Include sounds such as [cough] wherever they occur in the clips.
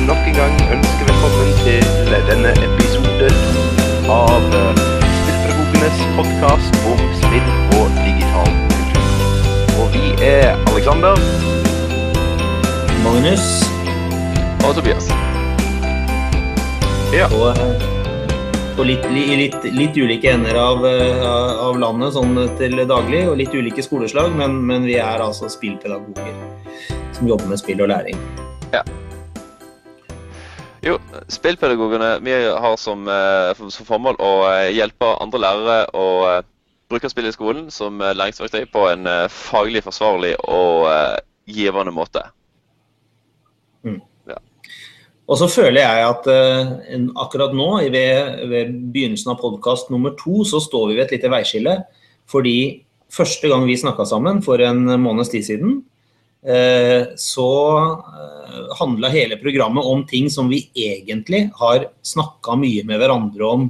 eh, nok en gang ønske velkommen til denne episode av uh, Spillpedagogenes podkast om spill og digital kultur. Og vi er Aleksander. Magnus. Og Tobias. Ja. Og og på litt, litt, litt ulike ender av, eh, av landet sånn til daglig, og litt ulike skoleslag, men, men vi er altså spillpedagoger som jobber med spill og læring. Spillpedagogene vi har som, eh, som formål å eh, hjelpe andre lærere å eh, bruke spill i skolen som læringsverktøy på en faglig forsvarlig og givende måte. Og så føler jeg at akkurat nå, ved, ved begynnelsen av podkast nummer to, så står vi ved et lite veiskille. Fordi første gang vi snakka sammen, for en måneds tid siden, så uh, handla hele programmet om ting som vi egentlig har snakka mye med hverandre om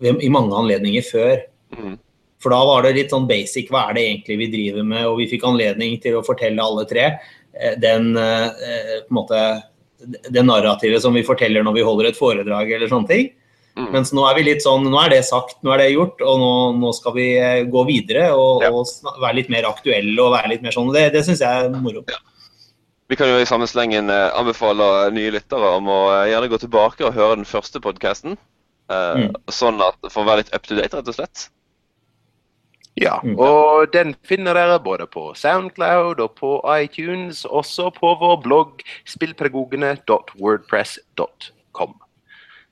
i mange anledninger før. Mm. For da var det litt sånn basic, hva er det egentlig vi driver med? Og vi fikk anledning til å fortelle alle tre eh, den eh, eh, på en måte det narrativet som vi forteller når vi holder et foredrag eller sånne ting. Mm. Mens nå er vi litt sånn, nå er det sagt, nå er det gjort, og nå, nå skal vi eh, gå videre og, Ja. og være litt mer aktuelle og være litt mer sånn. Det, det syns jeg er moro. Vi kan jo i samme slengen eh, anbefale nye lyttere om å eh, gjerne gå tilbake og høre den første podkasten. Mm. Sånn at for å være litt up to date, rett og slett. Ja, Mm. og den finner dere både på Soundcloud og på iTunes, også på vår blogg spillpedagogene.wordpress.com.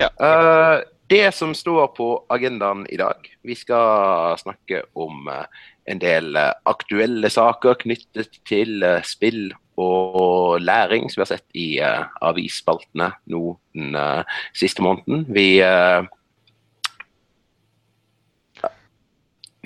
Ja. Eh, det som står på agendaen i dag, vi skal snakke om eh, en del eh, aktuelle saker knyttet til eh, spill og læring, som vi har sett i avisspaltene nå den siste måneden. Vi eh,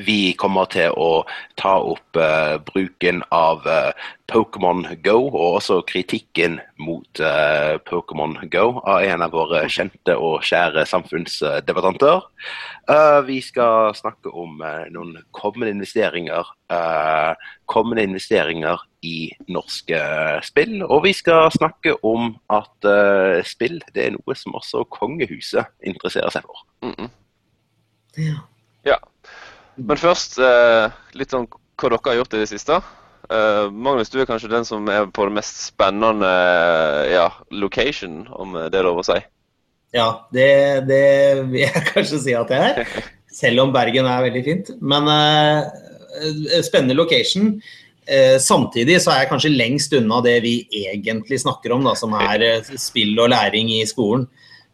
Vi kommer til å ta opp uh, bruken av uh, Pokémon Go, og også kritikken mot uh, Pokémon Go av en av våre kjente og kjære samfunnsdebattanter. Eh, vi skal snakke om noen kommende investeringer, eh, kommende investeringer i norske spill. Og vi skal snakke om at spill det er noe som også kongehuset interesserer seg for. Mm -mm. Ja. Ja. Men først eh, litt om hva dere har gjort i det siste. Eh, Magnus, du er kanskje den som er på det mest spennende eh, ja, location, om det er lov å si. Ja, det, det vil jeg [laughs] kanskje si at jeg er. Selv om Bergen er veldig fint. Men spennende location. Samtidig så er jeg kanskje lengst unna det vi egentlig snakker om, da, som er spill og læring i skolen.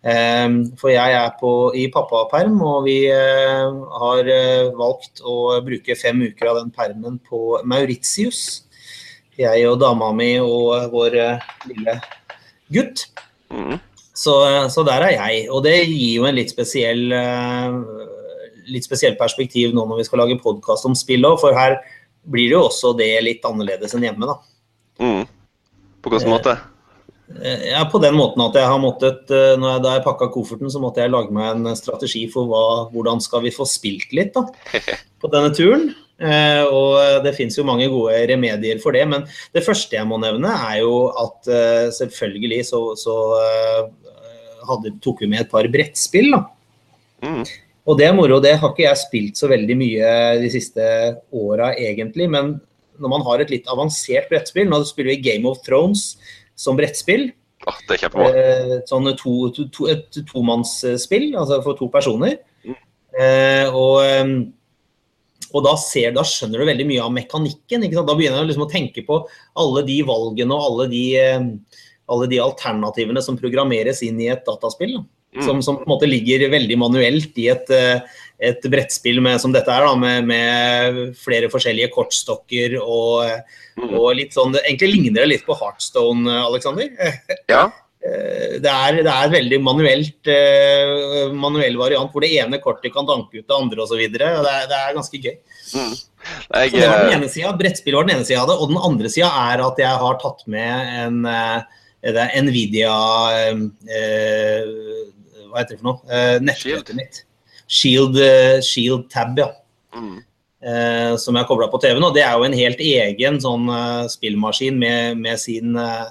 Eh, for jeg er på, i pappaperm, og vi eh, har eh, valgt å bruke fem uker av den permen på Mauritius. Jeg og dama mi og vår eh, lille gutt. Mm. Så, så der er jeg. Og det gir jo en litt spesiell, litt spesiell perspektiv nå når vi skal lage podkast om spill òg, for her blir det jo også det litt annerledes enn hjemme, da. Mm. På hvilken måte? Eh, Ja, på den måten at jeg har måttet, eh, når jeg, Da jeg pakka kofferten, så måtte jeg lage meg en strategi for hva, hvordan skal vi få spilt litt da, [laughs] på denne turen. Eh, og det finnes jo mange gode remedier for det, men det første jeg må nevne, er jo at eh, selvfølgelig så, så eh, hadde, tok vi med et par brettspill. da. Mm. Og det er moro. Det har ikke jeg spilt så veldig mye de siste åra, egentlig. Men når man har et litt avansert brettspill Nå spiller vi Game of Thrones som brettspill. Oh, det er kjempebra. Eh, sånn to, to, to, et tomannsspill, altså for to personer. Mm. Eh, og og da, ser, da skjønner du veldig mye av mekanikken. Da begynner du liksom å tenke på alle de valgene og alle de, alle de alternativene som programmeres inn i et dataspill. Da. Mm. Som, som på en måte ligger veldig manuelt i et, eh, et brettspill med, som dette er, da, med, med flere forskjellige kortstokker og, Mm. og litt sånn Egentlig ligner det litt på Heartstone, Alexander. [laughs] Ja. Eh, Det er, det er veldig manuelt, eh, manuell variant hvor det ene kortet kan danke ut det andre osv. Det, er- det er ganske gøy. Mm. Så Jeg, det var den eh, ene siden, Brettspill var den ene sida av det. Og den andre sida er at jeg har tatt med en det Nvidia eh, eh, Hva heter det for noe? Eh, Nettbrettet mitt. Shield, eh, Shield Tab, ja. mm. eh, som jeg har kobla på TV-en. Og det er jo en helt egen sånn eh, spillmaskin med, med sin, eh,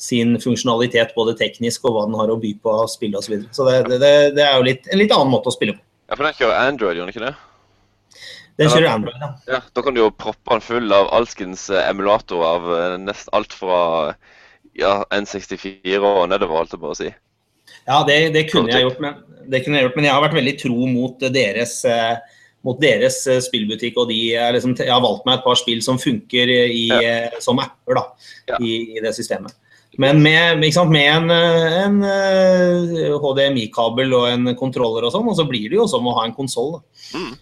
sin funksjonalitet, både teknisk og hva den har å by på av spill osv. Så, videre. så det, det, det, er jo litt, en litt annen måte å spille på. Ja, for den kjører Android, gjør den ikke det? Den kjører Android, ja. ja. Da kan du jo proppe den full av alskens emulator av nest alt fra ja, N64 og nedover, holdt jeg på å si. Ja, det, det, kunne jeg gjort, men, det kunne jeg gjort, men jeg har vært veldig tro mot deres, eh, mot deres spillbutikk. og de, liksom, Jeg har valgt meg et par spill som funker i, ja. som apper da, ja. i, i, det systemet. Men med, med en, en HDMI-kabel og en kontroller og sånn, og så blir det jo som å ha en konsoll. Mm.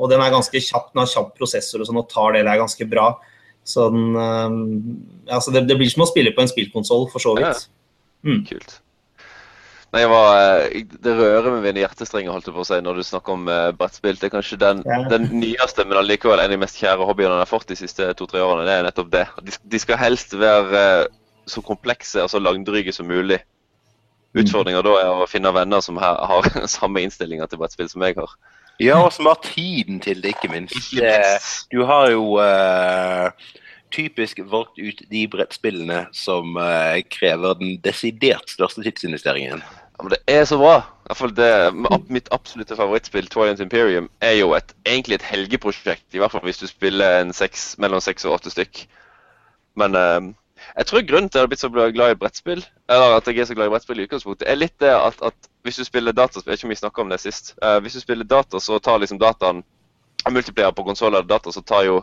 Og den er ganske kjapp, den har kjapp prosessor og sånn, og tar det der ganske bra. Så den, altså det, det, blir som å spille på en spillkonsoll, for så vidt. Mm. Kult. Nei, jeg var, eh, Det rører meg mine en hjertestrenger holdt jeg på å si, når du snakker om uh, brettspill. Det er kanskje den, ja. den nyeste, men allikevel en av de mest kjære hobbyene jeg har fått de siste to-tre årene. Det er nettopp det. De, de skal helst være uh, så komplekse og så langdryge som mulig. Mm. Da er å finne venner som har, har [laughs] samme innstillinger til brettspill som jeg har. Ja, og som har tiden til det, ikke minst. Du har jo uh, typisk valgt ut de brettspillene som uh, krever den desidert største tidsinvesteringen. Ja, men Det er så bra. I hvert fall det, Mitt absolutte favorittspill, Twilight Imperium, er jo et, egentlig et helgeprosjekt. I hvert fall hvis du spiller seks, mellom seks og åtte stykk. Men uh, jeg tror grunnen til at jeg har blitt så glad i brettspill, eller at jeg er så glad i brettspill i utgangspunktet, er litt det at, at hvis du spiller dataspill ikke om vi snakka om det sist. Uh, hvis du spiller data, så tar liksom dataen Multiplier på konsoller eller data, så tar jo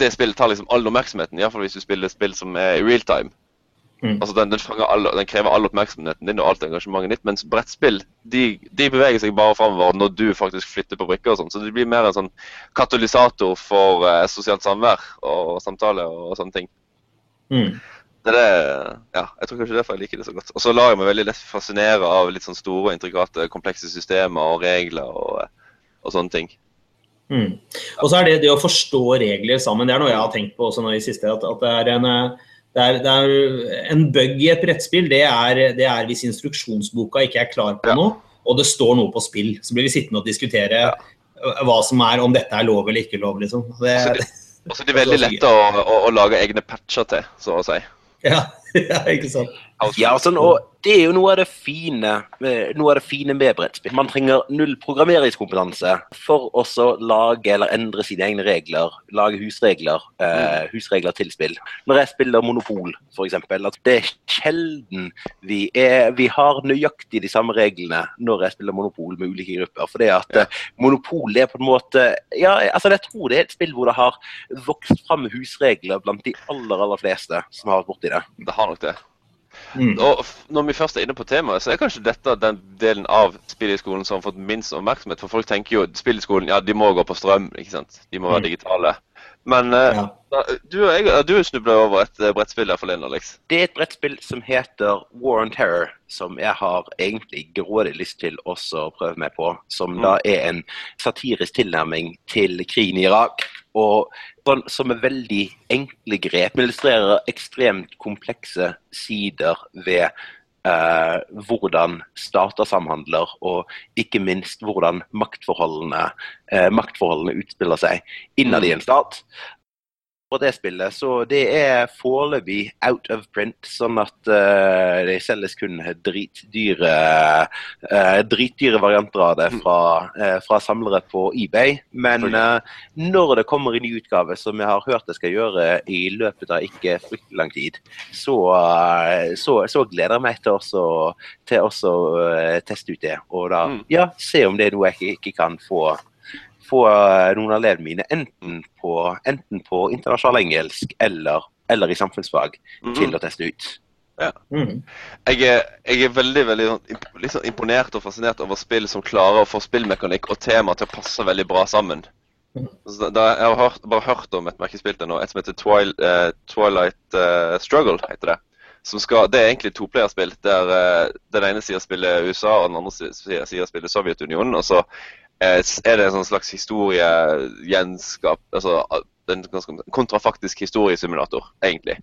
det spillet tar liksom all oppmerksomheten. Iallfall hvis du spiller spill som er i real time. Mm. Altså den, den, all, den, krever all oppmerksomheten din og alt engasjementet ditt. Mens brettspill de, de, beveger seg bare framover når du faktisk flytter på brikker og sånn. Så det blir mer en sånn katalysator for eh, sosialt samvær og samtale og, og sånne ting. Mm. Det er det, ja, jeg tror kanskje derfor jeg liker det så godt. Og så lar jeg meg veldig lett fascinere av litt sånn store, intrikate, komplekse systemer og regler og, og sånne ting. Mm. Og så er det det å forstå regler sammen. Det er noe jeg har tenkt på også nå i siste. At, at det, er en, det, er, det, er en, bug i et brettspill. Det er, det er, hvis instruksjonsboka ikke er klar på noe, og det står noe på spill. Så blir vi sittende og diskutere hva som er, om dette er lov eller ikke lov. Liksom. Det, og så er det veldig lett å, å, å, lage egne patcher til, så å si. Ja, [laughs] ja ikke sant. Ja, og det er jo noe av det fine, av det fine med brettspill. Man trenger null programmeringskompetanse for å lage eller endre sine egne regler. Lage husregler, eh, mm. husregler til spill. Når jeg spiller Monopol, f.eks., at det er sjelden vi, er, vi har nøyaktig de samme reglene når jeg spiller Monopol med ulike grupper. For det at. Eh, Monopol er på en måte Ja, altså jeg tror det er et spill hvor det har vokst fram husregler blant de aller, aller fleste som har vært borti det. Det har nok det. Mm. Og når vi først er inne på temaet, så er kanskje dette den delen av spilliskolen som har fått minst oppmerksomhet. For folk tenker jo spilliskolen, ja, de må gå på strøm, ikke sant. De må være mm. digitale. Men uh, ja. du, jeg, du snubla over et uh, brettspill der forleden, Alex. Det er et brettspill som heter War on Terror, som jeg har egentlig grådig lyst til å prøve meg på. Som mm. da er en satirisk tilnærming til krigen i Irak og sånn, som er veldig enkle grep. Illustrerer ekstremt komplekse sider ved eh, hvordan stater samhandler, og ikke minst hvordan maktforholdene, eh, maktforholdene utspiller seg innad i en stat på det spillet. Så det er foreløpig out of print, sånn at uh, det selges kun dritdyre, uh, dritdyre varianter av det fra, uh, fra, samlere på eBay. Men når det kommer i ny utgave, som jeg har hørt det skal gjøre i løpet av ikke fryktelig lang tid, så, så, så, gleder jeg meg til også, til også teste ut det. Og da mm. ja, se om det er noe jeg ikke, ikke kan få få eh, noen av elevene mine enten på, enten på internasjonal engelsk eller, eller i samfunnsfag mm. til å teste ut. Ja. Mm. Jeg, er, jeg, er, veldig veldig liksom imponert og fascinert over spill som klarer å få spillmekanikk og tema til å passe veldig bra sammen. Mm. Da, jeg har hørt, bare hørt om et merkespill til nå, et som heter Twil, uh, Twilight uh, Struggle. heter det. Skal, det er egentlig toplayerspill der uh, den ene sida spiller USA og den andre sida spiller Sovjetunionen. Og så er det en sånn slags historiegjenskap Altså en kontrafaktisk historiesimulator, egentlig.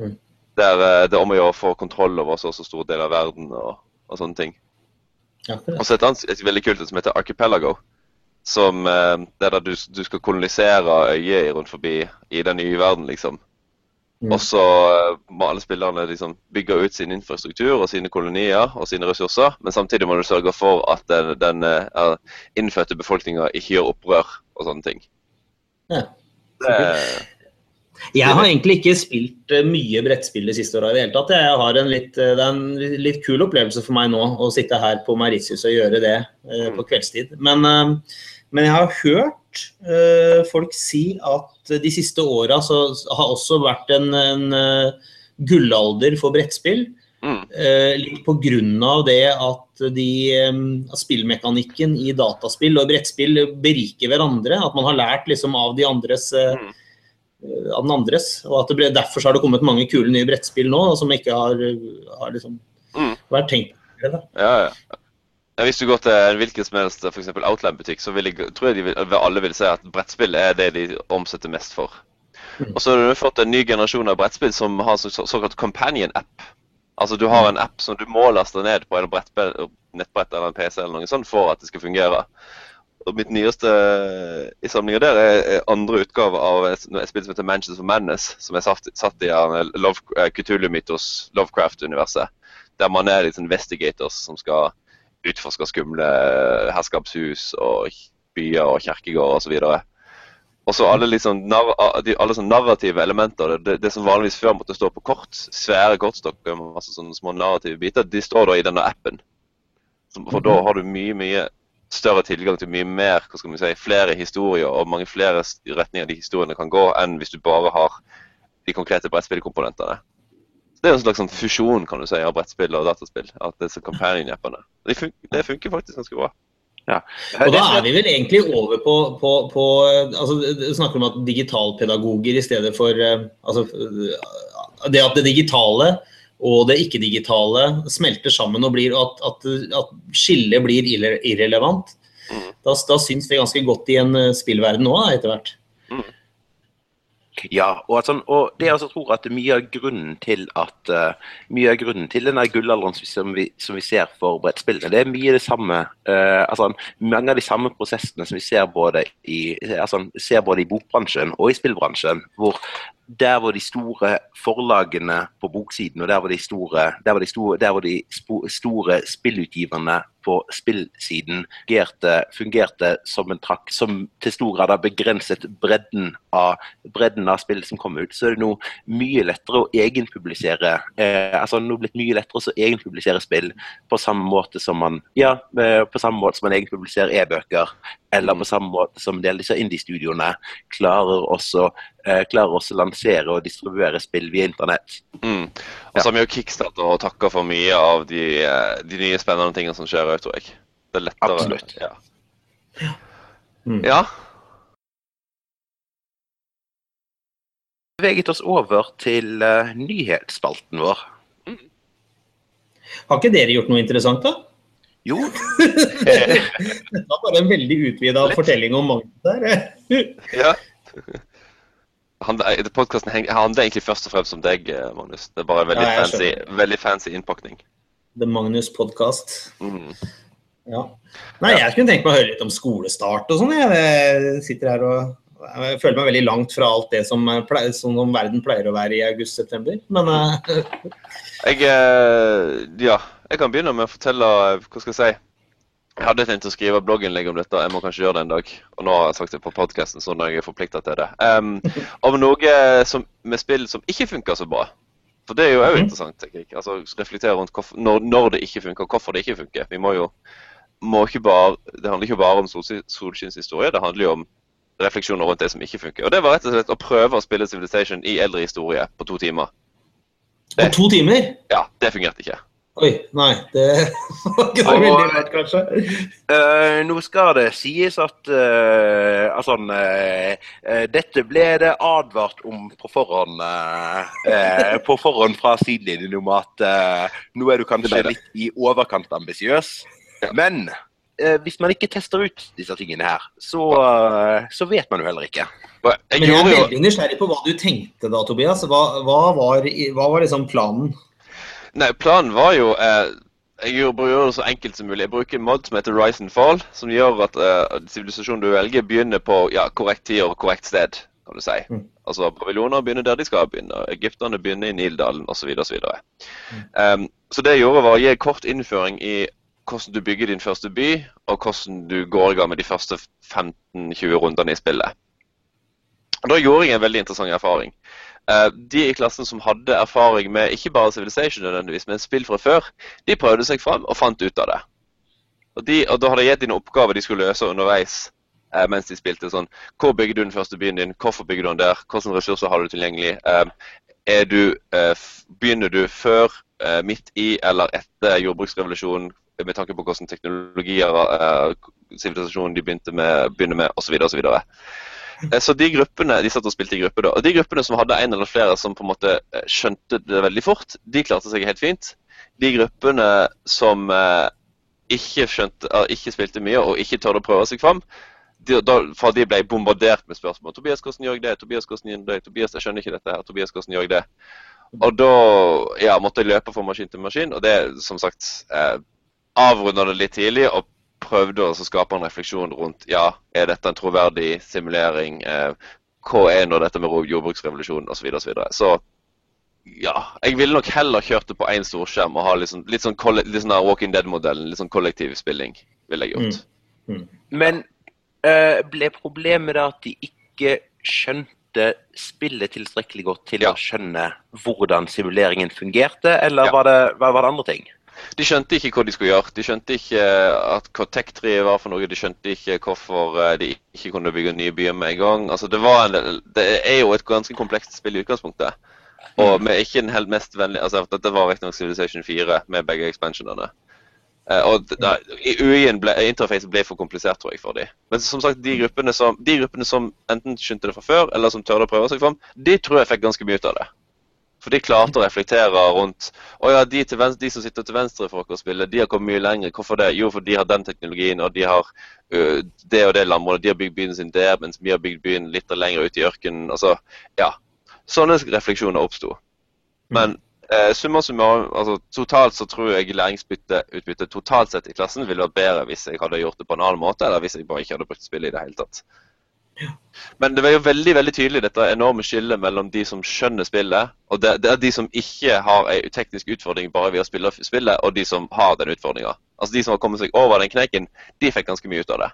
Mm. Der eh, det er om å gjøre å få kontroll over så, så stor del av verden og, og sånne ting. Og så et annet et veldig kult som heter Archipelago. Som eh, det er der du, du skal kolonisere øyer rundt forbi i den nye verden, liksom. Og så eh, må alle spillerne liksom bygge ut sin infrastruktur og sine kolonier og sine ressurser. Men samtidig må du sørge for at den, den eh, innfødte befolkninga ikke gjør opprør og sånne ting. Ja. Det, Jeg har egentlig ikke spilt eh, mye brettspill de siste åra i det hele tatt. Jeg har en litt, det er en litt kul opplevelse for meg nå å sitte her på Mauritius og gjøre det på kveldstid. Men, eh, men jeg har hørt uh, folk si at de siste åra så har også vært en, en uh, gullalder for brettspill. mm, Uh, litt på grunn av det at de, eh, spillmekanikken i dataspill og brettspill beriker hverandre. At man har lært liksom av de andres uh, av den andres. Og at det ble, derfor så har det kommet mange kule nye brettspill nå som ikke har, har liksom Mm. vært tenkt på. ja, ja. Ja, Hvis du går til en hvilken som helst for eksempel Outland-butikk, så vil jeg, tror jeg de vil, alle vil si at brettspill er det de omsetter mest for. Mm. Og så har du fått en ny generasjon av brettspill som har så, så, såkalt companion-app. Altså du har en app som du må laste ned på en nettbrett eller en PC eller noe sånt for at det skal fungere. Og mitt nyeste i samlinga der er andre utgave av et et spill som heter Manchester of Madness, som er satt, satt i Love, eh, Cthulhu-mytos Lovecraft-universet. Der man er sånn investigators som skal utforske skumle herskapshus og byer og kirkegårder osv. Og så alle, liksom, alle sånne narrative elementer. Det, det som vanligvis før måtte stå på kort, svære kortstokker med masse sånne små narrative biter, de står da i denne appen. For da har du mye, mye større tilgang til mye mer, hva skal man si, flere historier og mange flere retninger de historiene kan gå, enn hvis du bare har de konkrete brettspillkomponentene. Det er jo en slags sånn fusjon kan du si, av brettspill og dataspill. At det companion-appene. Det, fun det funker faktisk ganske bra. Og da er vi vel egentlig over på, på, på altså, Du snakker om at digitalpedagoger i stedet for eh, altså, eh, Det at det digitale og det ikke-digitale smelter sammen og blir at, at, at skillet blir irrelevant. Mm. Da, da syns vi ganske godt i en eh, spillverden nå, etter hvert. Ja, og, sånn, og det jeg også tror at mye av grunnen til at uh, mye av grunnen til denne gullalderen som som vi, ser for brettspillene, det er mye det samme uh, altså, Mange av de samme prosessene som vi ser både i, altså, ser både i bokbransjen og i spillbransjen. hvor der hvor de store forlagene på boksiden og der hvor de store, der hvor de store, der hvor de store spillutgiverne på spillsiden fungerte, fungerte som en trakk som til stor grad har begrenset bredden av, bredden av spill som kom ut, så er det nå mye lettere å egenpublisere eh, altså nå blitt mye lettere å egenpublisere spill på samme måte som man ja, eh, på samme måte som man egenpubliserer e-bøker, eller på samme måte som en del av disse indie-studioene klarer også klarer også å lansere og distribuere spill via internett. Mm. Og så har vi jo Kickstarter og takker for mye av de, eh, de nye spennende tingene som skjer òg, tror jeg. Det er lettere. Absolutt. Ja. Mm. ja. beveget oss over til uh, nyhetsspalten vår. Har ikke dere gjort noe interessant, da? Jo, [laughs] [laughs] Det var bare en veldig utvida fortelling om Magnus der. ja. [laughs] Podkasten handler egentlig først og fremst om deg, eh, Magnus. Det er bare veldig, Ja, fancy, veldig fancy innpakning. The Magnus Podcast. Mm. Ja. Nei, jeg kunne tenke meg å høre litt om skolestart og sånn. Jeg sitter her og jeg føler meg veldig langt fra alt det som, pleier, som verden pleier å være i august-september. Men uh... [laughs] Jeg, eh, ja, jeg kan begynne med å fortelle eh, Hva skal jeg si? Jeg hadde tenkt å skrive blogginnlegg om dette, jeg må kanskje gjøre det en dag. Og nå har jeg sagt det på podkasten, så nå er jeg forplikta til det. Um, [laughs] om noe som, med spill som ikke funker så bra. For det er jo òg Mhm. interessant. tenker jeg. Altså Reflektere rundt hvorfor, når, når det ikke funker, og hvorfor det ikke funker. Vi må jo må ikke bare, Det handler ikke bare om sol- solskinnshistorie, det handler jo om refleksjoner rundt det som ikke funker. Og det var rett og slett å prøve å spille Civilization i eldre historie på to timer. på to timer? Ja, det fungerte ikke. Oi, nei. Det [laughs] var ikke så veldig rart, kanskje. Uh, nå skal det sies at uh, altså, uh, eh, dette ble det advart om på forhånd, på forhånd fra sidelinjen om at nå er du kanskje litt i overkant ambisiøs. Ja. Men eh, hvis man ikke tester ut disse tingene her, så, så vet man jo heller ikke. Jeg Men jeg er veldig nysgjerrig på hva du tenkte da, Tobias. Hva, hva, var, hva var liksom planen? Nei, planen var jo eh, Jeg gjør- det så enkelt som mulig. Jeg bruker en mod som heter Rise and Fall, som gjør at eh, du velger, begynner på ja, korrekt tid og korrekt sted. kan du si. Mm. Altså Paviljoner begynner der de skal begynne, egypterne begynner i Nildalen osv. Så, Mm. um, så det jeg gjorde, var å gi kort innføring i hvordan du bygger din første by, og hvordan du går i gang med de første 15-20 rundene i spillet. Og Da gjorde jeg en veldig interessant erfaring. Eh, de i klassen som hadde erfaring med ikke bare Civilization, nødvendigvis, men spill fra før, de prøvde seg fram og fant ut av det. Og, de, og Da hadde jeg gitt dem oppgaver de skulle løse underveis eh, mens de spilte. sånn, Hvor bygger du den første byen din? Hvorfor bygger du den der? Hvilke ressurser har du tilgjengelig? Eh, du, begynner du før, midt i eller etter jordbruksrevolusjonen med tanke på hvordan teknologier sivilisasjonen de begynte med, begynner med osv. osv. Eh, Så de gruppene, de satt og spilte i gruppe da, og de gruppene som hadde en eller flere som på en måte eh, skjønte det veldig fort, de klarte seg helt fint. De gruppene som eh, ikke, skjønte, ikke spilte mye og ikke tørde å prøve seg fram, de, da, for de ble bombardert med spørsmål. 'Tobias, hvordan gjør jeg det?' 'Tobias, hvordan gjør jeg det?' 'Tobias, jeg skjønner ikke dette her.' 'Tobias, hvordan gjør jeg det?' Og da ja, måtte jeg løpe fra maskin til maskin, og det som sagt eh, avrunda det litt tidlig og prøvde å skape en refleksjon rundt ja, er dette en troverdig simulering, eh, hva er nå dette med jordbruksrevolusjonen osv. Så, videre, og så, så ja, jeg ville nok heller kjørt det på én storskjerm og ha liksom, litt sånn, litt sånn der Walking Dead-modellen, litt sånn kollektiv spilling, ville jeg gjort. Men øh, ble problemet da at de ikke skjønte spillet tilstrekkelig godt til Ja. å skjønne hvordan simuleringen fungerte, eller Ja. var, det, var, var det andre ting? De skjønte ikke hva de skulle gjøre. De skjønte ikke eh, at hva tech-treet var for noe. De skjønte ikke hvorfor eh, de ikke kunne bygge nye byer med en gang. Altså, det, var en, det er jo et ganske komplekst spill i utgangspunktet. Og med ikke den helt mest vennlige altså, Dette var riktignok Civilization 4 med begge expansionene. Eh, og UI-en interfacet ble for komplisert, tror jeg, for dem. Men som sagt, de gruppene, som, de gruppene som enten skjønte det fra før, eller som tørde å prøve seg fram, de tror jeg fikk ganske mye ut av det. For de klarte å reflektere rundt Å ja, de, venstre, de som sitter til venstre for og spiller, de har kommet mye lenger. Hvorfor det? Jo, for de har den teknologien, og de har uh, det og det landområdet. De har bygd byen sin der, mens vi har bygd byen litt lenger ute i ørkenen. Altså, ja. Sånne refleksjoner oppsto. Men uh, summa summarum, altså, totalt så tror jeg læringsutbyttet totalt sett i klassen ville vært bedre hvis jeg hadde gjort det på en annen måte, eller hvis jeg bare ikke hadde brukt spillet i det hele tatt. Men det var jo veldig veldig tydelig dette enorme skillet mellom de som skjønner spillet, og det, det er de som ikke har ei teknisk utfordring bare ved å spille spillet, og de som har den utfordringa. Altså de som har kommet seg over den kneiken, de fikk ganske mye ut av det.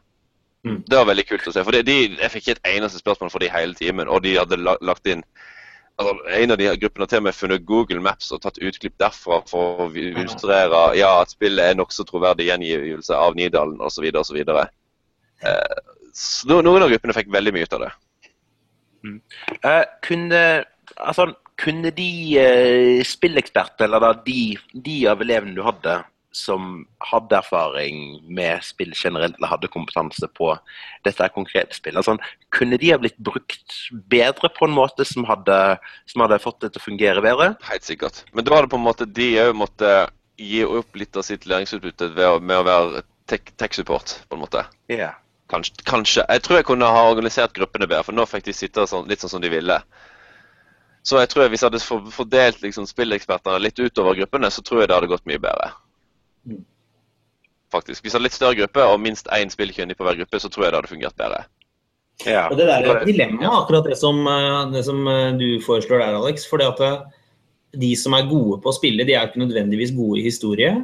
Mm. Det var veldig kult å se. For de, jeg fikk ikke et eneste spørsmål for de hele timen, og de hadde lagt inn altså, En av de gruppene har til og med funnet Google Maps og tatt utklipp derfra for å illustrere ja, at spillet er nokså troverdig gjengivelse av Nydalen osv. osv. Eh, så noen av gruppene fikk veldig mye ut av det. Eh, kunne, altså, kunne de uh, spilleksperter, eller da de, de av elevene du hadde som hadde erfaring med spill generelt, eller hadde kompetanse på dette konkrete spillet, altså, kunne de ha blitt brukt bedre på en måte som hadde, som hadde fått det til å fungere bedre? Helt sikkert. Men da var det på en måte de òg måtte gi opp litt av sitt læringsutbytte med å være tech- tech-support, på en måte. Ja. Kanskje, kanskje. Jeg tror jeg kunne ha organisert gruppene bedre, for nå fikk de sitte sånn, litt sånn som de ville. Så jeg tror jeg hvis jeg hadde fordelt liksom, spillekspertene litt utover gruppene, så tror jeg det hadde gått mye bedre. Mm. Faktisk. Hvis jeg hadde litt større gruppe og minst én spillkyndig på hver gruppe, så tror jeg det hadde fungert bedre. ja. Og det der er et dilemma, akkurat det som, eh, det som eh, du foreslår der, Alex. For eh, de som er gode på å spille, de er ikke nødvendigvis gode i historie.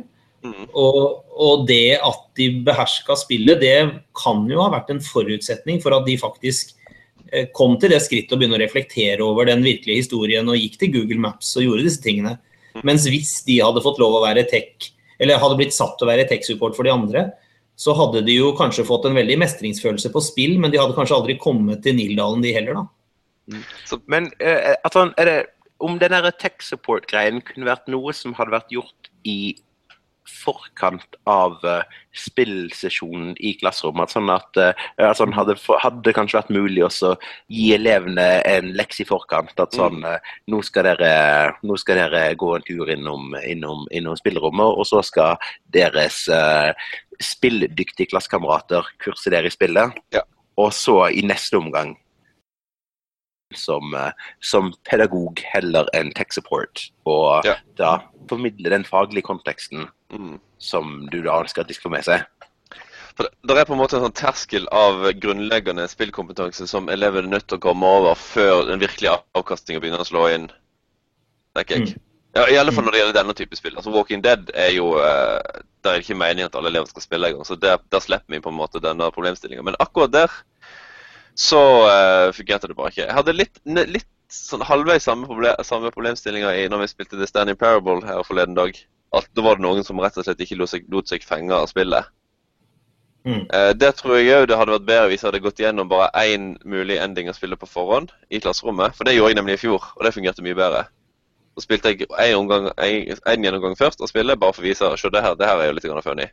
Mm. Og, og det at de beherska spillet, det kan jo ha vært en forutsetning for at de faktisk eh, kom til det skrittet å begynne å reflektere over den virkelige historien og gikk til Google Maps og gjorde disse tingene. Mens hvis de hadde fått lov å være tech, eller hadde blitt satt til å være tech-support for de andre, så hadde de jo kanskje fått en veldig mestringsfølelse på spill, men de hadde kanskje aldri kommet til Nildalen, de heller, da. Men eh, altså, er det, om den der tech support-greien kunne vært noe som hadde vært gjort i forkant av eh, spillsesjonen i klasserommet, sånn at eh, altså, hadde, hadde kanskje vært mulig å gi elevene en lekse i forkant. At sånn, Mm. eh, nå, skal dere, nå skal dere gå en tur innom, innom, innom spillerommet, og så skal deres uh, spilldyktige klassekamerater kurse dere i spillet. Ja. Og så i neste omgang som, eh, som pedagog heller enn tech support, og Ja. da formidle den faglige konteksten Mm. som du da ønsker at de skal få med seg. For det er på en måte en sånn terskel av grunnleggende spillkompetanse som elever er nødt til å komme over før den virkelige avkastninga begynner å slå inn. tenker jeg. Mm. Ja, I alle fall når det gjelder denne type spill. Altså Walking Dead er jo uh, Der er det ikke meningen at alle elever skal spille engang. Så der, der slipper vi på en måte denne problemstillinga. Men akkurat der så uh, fungerte det bare ikke. Jeg hadde litt, litt sånn halvveis samme, problem, samme problemstillinger i, når vi spilte The Standing Parable her forleden dag. At da var det noen som rett og slett ikke lot seg, lot seg fenge av spillet. Mm. Uh, det tror jeg òg det hadde vært bedre hvis jeg hadde gått gjennom bare én mulig ending å spille på forhånd i klasserommet. For det gjorde jeg nemlig i fjor, og det fungerte mye bedre. Så spilte jeg en gjennomgang først og spille, bare for å vise Se, det her, det her er jo litt funny.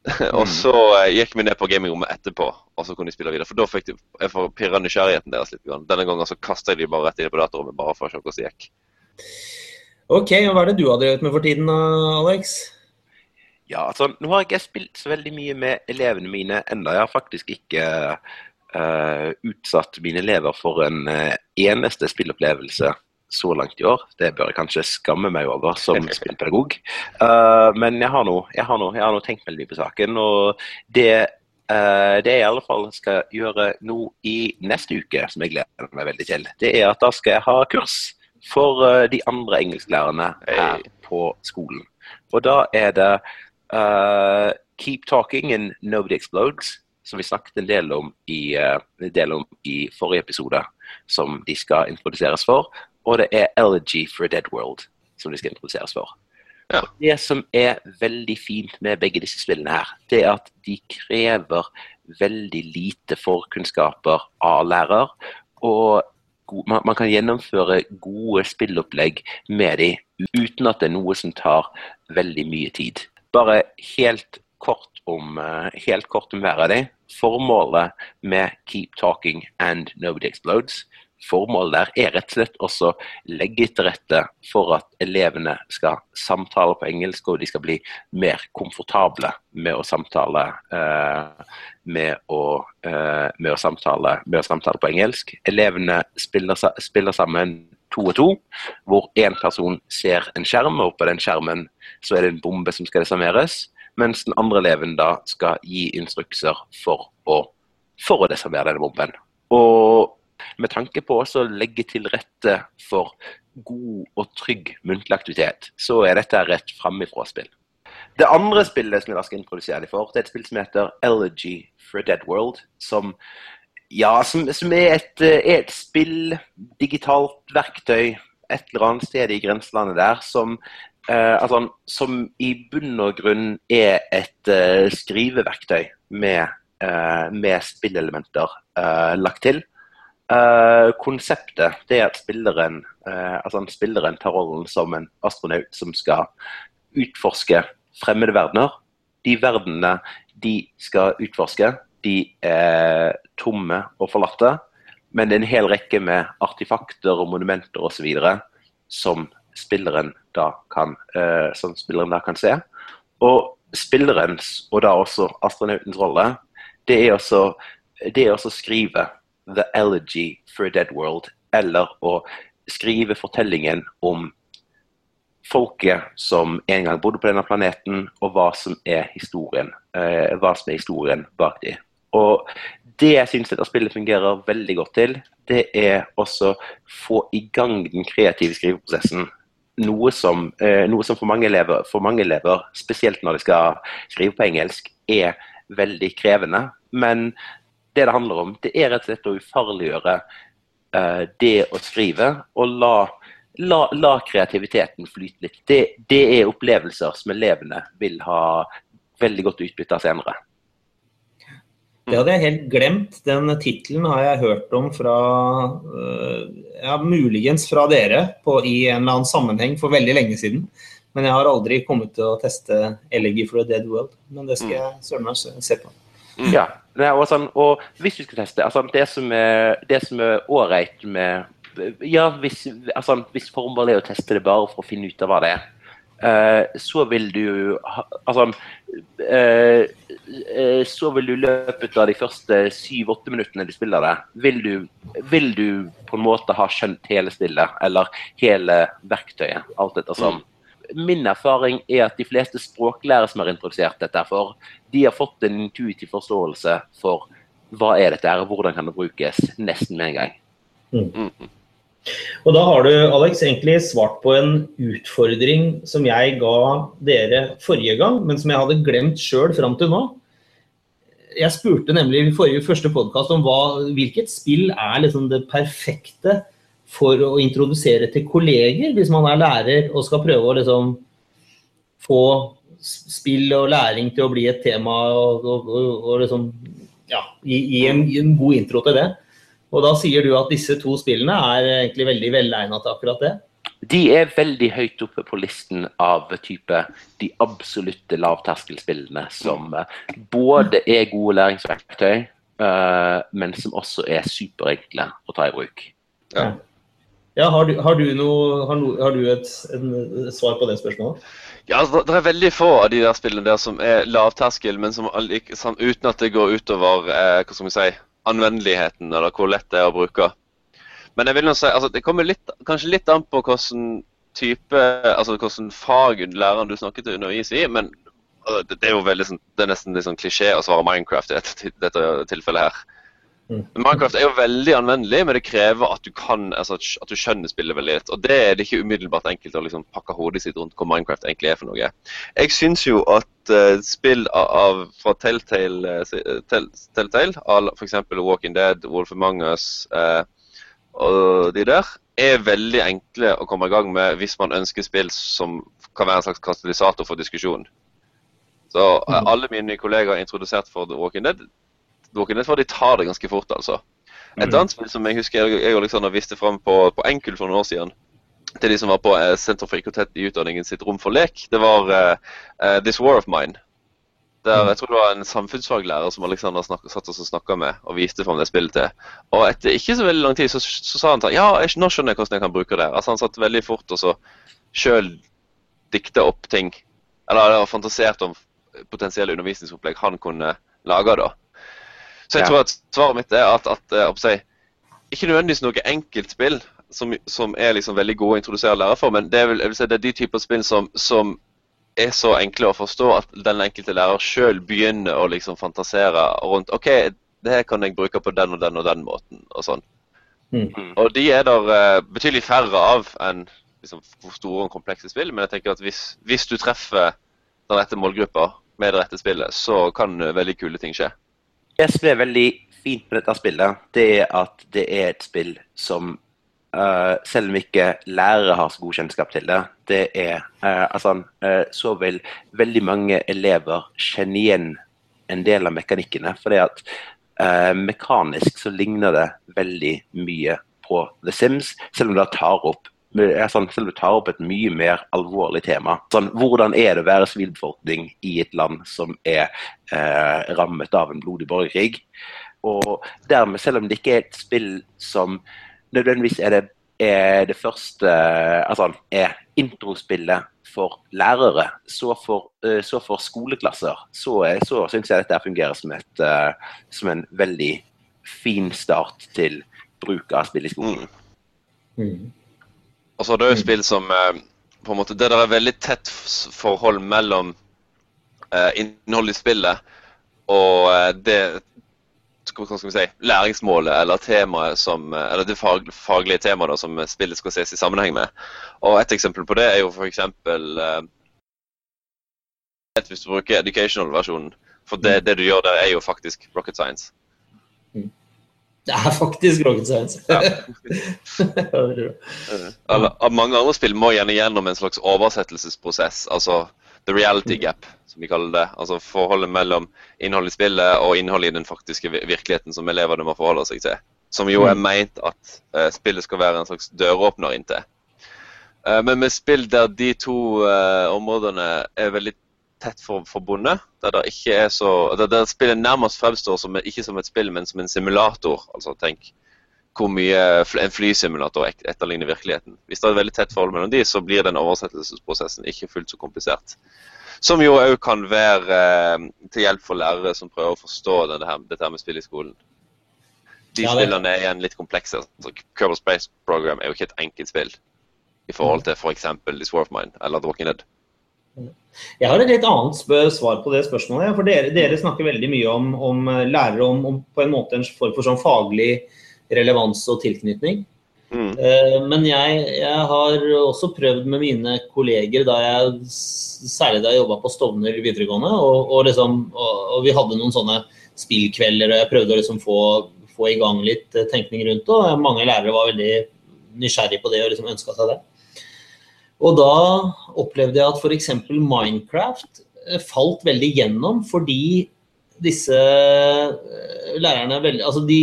[laughs] og så eh, gikk vi ned på gamingrommet etterpå, og så kunne de spille videre. For da fikk de, jeg får pirra nysgjerrigheten deres litt. Denne gangen så kasta jeg de bare rett inn på datarommet, bare for å se hvordan det gikk. Ok, og hva er det du har drevet med for tiden, Alex? Ja, altså, nå har jeg ikke spilt så veldig mye med elevene mine enda. Jeg har faktisk ikke uh, utsatt mine elever for en uh, eneste spillopplevelse så langt i år. Det bør jeg kanskje skamme meg over som [laughs] spillpedagog. Uh, men jeg har nå tenkt veldig mye på saken. Og det, uh, det jeg i alle fall skal gjøre nå i neste uke, som jeg gleder meg veldig til, det er at da skal jeg ha kurs for uh, de andre engelsklærerne her på skolen. Og da er det Keep Talking and Nobody Explodes, som vi snakket en del om i, en del om i forrige episode, som de skal introduseres for. Og det er Elegy for a Dead World, som de skal introduseres for. Ja. Det som er veldig fint med begge disse spillene her, det er at de krever veldig lite forkunnskaper av lærer. Og man kan gjennomføre gode spillopplegg med de uten at det er noe som tar veldig mye tid. Bare helt kort om, eh, helt kort om hver av de. Formålet med Keep Talking and Nobody Explodes Formålet der er rett og slett også legge til rette for at elevene skal samtale på engelsk, og de skal bli mer komfortable med å samtale, eh, med å, eh, med å samtale, med å samtale på engelsk. Elevene spiller, spiller sammen to og to, hvor én person ser en skjerm, og på den skjermen så er det en bombe som skal desarmeres, mens den andre eleven da skal gi instrukser for å, for å desarmere denne bomben. Og med tanke på å legge til rette for god og trygg muntlig aktivitet, så er dette et framifrå-spill. Det andre spillet som jeg da skal introdusere deg for, det er et spill som heter Elegy for a Dead World. Som, ja, som, som er, et, eh, er et spill, digitalt verktøy, et eller annet sted i grenselandet der, som, Uh, altså, som i bunn og grunn er et uh, skriveverktøy med, uh, med spillelementer eh, lagt til. Eh, konseptet det er at spilleren, uh, altså spilleren tar rollen som en astronaut som skal utforske fremmede verdener. De verdenene de skal utforske, de er tomme og forlatte. Men det er en hel rekke med artifakter og monumenter osv. som spilleren eh, som spilleren da kan se. Og spillerens, og da også astronautens rolle, det er også det er også skrive The Elegy for a Dead World, eller å skrive fortellingen om folket som en gang bodde på denne planeten, og hva som er historien, eh, hva som er historien bak dem. Og det jeg syns dette spillet fungerer veldig godt til, det er også få i gang den kreative skriveprosessen. Noe som, eh, noe som for, mange elever, for mange elever, spesielt når de skal skrive på engelsk, er veldig krevende. Men det det handler om, det er rett og slett å ufarliggjøre eh, det å skrive, og la, la, la kreativiteten flyte litt. Det, det er opplevelser som elevene vil ha veldig godt utbytte av senere. Det hadde jeg helt glemt. Den tittelen har jeg hørt om fra øh, ja, muligens fra dere på, i en eller annen sammenheng for veldig lenge siden. Men jeg har aldri kommet til å teste Elegy for a Dead World. Men det skal jeg søren meg se- se på. Ja, er sånn, og hvis du skal teste altså Det som er, det som er ålreit med Ja, hvis, altså, hvis formålet er å teste det bare for å finne ut av hva det er, uh, så vil du ha, Altså uh, uh, Så vil du i løpet av de første syv-åtte minuttene du spiller det, vil du, vil du på en måte ha skjønt hele spillet, eller hele verktøyet, alt etter ettersom. Min erfaring er at de fleste språklærere som har introdusert dette for, de har fått en intuitiv forståelse for hva er dette her, og hvordan kan det brukes, nesten med en gang. Mm. Og da har du, Alex, egentlig svart på en utfordring som jeg ga dere forrige gang, men som jeg hadde glemt sjøl fram til nå. Jeg spurte nemlig i forrige første podkast om hva, hvilket spill er liksom det perfekte for å introdusere til kolleger, hvis man er lærer og skal prøve å liksom få spill og læring til å bli et tema og, og, og, og liksom, ja, gi, gi, en, gi, en, god intro til det. Og da sier du at disse to spillene er egentlig veldig velegna til akkurat det? De er veldig høyt oppe på listen av type de absolutte lavterskelspillene som eh, både er gode læringsverktøy, uh, men som også er superenkle å ta i bruk. Ja. Ja, har, du, har, du noe, har, no, har du, et en, svar på det spørsmålet? Ja, altså, Det er veldig få av de der spillene der som er lavterskel, men som, uten at det går utover eh, hva skal vi si, anvendeligheten, eller hvor lett det er å bruke. Men jeg vil nå si, altså, det kommer litt, kanskje litt an på hvilken type, altså hvilken fag læreren du snakker til underviser i. men altså, det, det, er jo veldig, sånn, det er nesten litt sånn klisjé å svare Minecraft i dette, dette tilfellet her. Mm. Minecraft er jo veldig anvendelig, men det krever at du kan, altså at du skjønner spillet veldig litt. Og det er det ikke umiddelbart enkelt å liksom pakke hodet sitt rundt hva Minecraft egentlig er for noe. Jeg syns jo at uh, spill av, fra Telltale, uh, Telltale f.eks. Walking Dead, Wolf Among Us uh, og de der, er veldig enkle å komme i gang med hvis man ønsker spill som kan være en slags katalysator for diskusjon. Så mm. alle mine kollegaer er introdusert for The Walking Dead boken. For de tar det ganske fort, altså. Et mm. annet spill som jeg husker jeg, jeg og Alexander viste fram på, på Enkel for noen år siden, til de som var på eh, Senter for IKT i utdanningen sitt rom for lek, det var uh, This War of Mine. Der, mm. jeg tror det var en samfunnsfaglærer som Alexander snak, satt og snakka med og viste fram det spillet til. Og etter ikke så veldig lang tid så, så sa han sånn Ja, jeg, nå skjønner jeg hvordan jeg kan bruke det. Altså Han satt veldig fort og så sjøl dikta opp ting. Eller, eller fantasert om potensielle undervisningsopplegg han kunne lage. da. Så jeg ja. tror at svaret mitt er at, at, at, eh, ikke nødvendigvis noe enkeltspill som, som er liksom veldig gode å introdusere lærere for, men det er, vel, si, det er de typer spill som, som, er så enkle å forstå at den enkelte lærer sjøl begynner å liksom fantasere rundt OK, det her kan jeg bruke på den og den og den måten, og sånn. Mm. Og de er der uh, betydelig færre av enn liksom, store og komplekse spill, men jeg tenker at hvis, hvis du treffer den rette målgruppa med det rette spillet, så kan veldig kule ting skje. Det som er veldig fint med dette spillet, det er at det er et spill som uh, selv om ikke lærere har så god kjennskap til det, det er uh, altså, uh, så vil veldig mange elever kjenne igjen en del av mekanikkene. fordi at mekanisk så ligner det veldig mye på The Sims, selv om det tar opp sånn, selv om du tar opp et mye mer alvorlig tema. Sånn, hvordan er det å være sivilbefolkning i et land som er eh, rammet av en blodig borgerkrig? Og dermed, selv om det ikke er et spill som nødvendigvis er det, er det første Altså er introspillet for lærere, så for, eh, så for skoleklasser, så, så syns jeg dette fungerer som, et, eh, som en veldig fin start til bruk av spill i skolen. Mm. Mm. Og så er det jo spill som eh, på en måte, Det der er veldig tett forhold mellom eh, innholdet i spillet og eh, det hva skal vi si, læringsmålet eller temaet som, eh, eller det fag, faglige temaet da, som spillet skal ses i sammenheng med. Og Et eksempel på det er jo f.eks. Eh, hvis du bruker educational-versjonen. For det, det, du gjør der, er jo faktisk rocket science. Det er faktisk rocket science. Ja. [laughs] ja, mange andre spill må gjerne gjennom en slags oversettelsesprosess. Altså the reality mm. gap, som vi kaller det. Altså forholdet mellom innholdet i spillet og innholdet i den faktiske virkeligheten som elevene må forholde seg til. Som jo er mm. meint at uh, spillet skal være en slags døråpner inntil. Uh, men med spill der de to uh, områdene er veldig tett for, forbundet. Der, det ikke er så, der, der spillet nærmest fremstår som, ikke som et spill, men som en simulator. Altså tenk hvor mye en flysimulator etterligner virkeligheten. Hvis det er et veldig tett forhold mellom de, så blir den oversettelsesprosessen ikke fullt så komplisert. Som jo òg kan være eh, til hjelp for lærere som prøver å forstå her, dette her med spill i skolen. De ja, spillene er igjen litt komplekse. Altså, Curble Space Program er jo ikke et enkelt spill. i forhold til f.eks. For This War of Mine eller The Walking Dead? Jeg har et litt annet svar på det spørsmålet. for Dere, dere snakker veldig mye om, om lærere om, om, på en måte en form for sånn faglig relevans og tilknytning. Mm. Eh, men jeg, jeg, har også prøvd med mine kolleger, da jeg, særlig da jeg jobba på Stovner videregående, og, og, liksom, og, og, vi hadde noen sånne spillkvelder, og jeg prøvde å liksom få, få, i gang litt eh, tenkning rundt det. Og mange lærere var veldig nysgjerrige på det og liksom ønska seg det. Og da opplevde jeg at f.eks. Minecraft eh, falt veldig gjennom fordi disse lærerne veldig, altså de,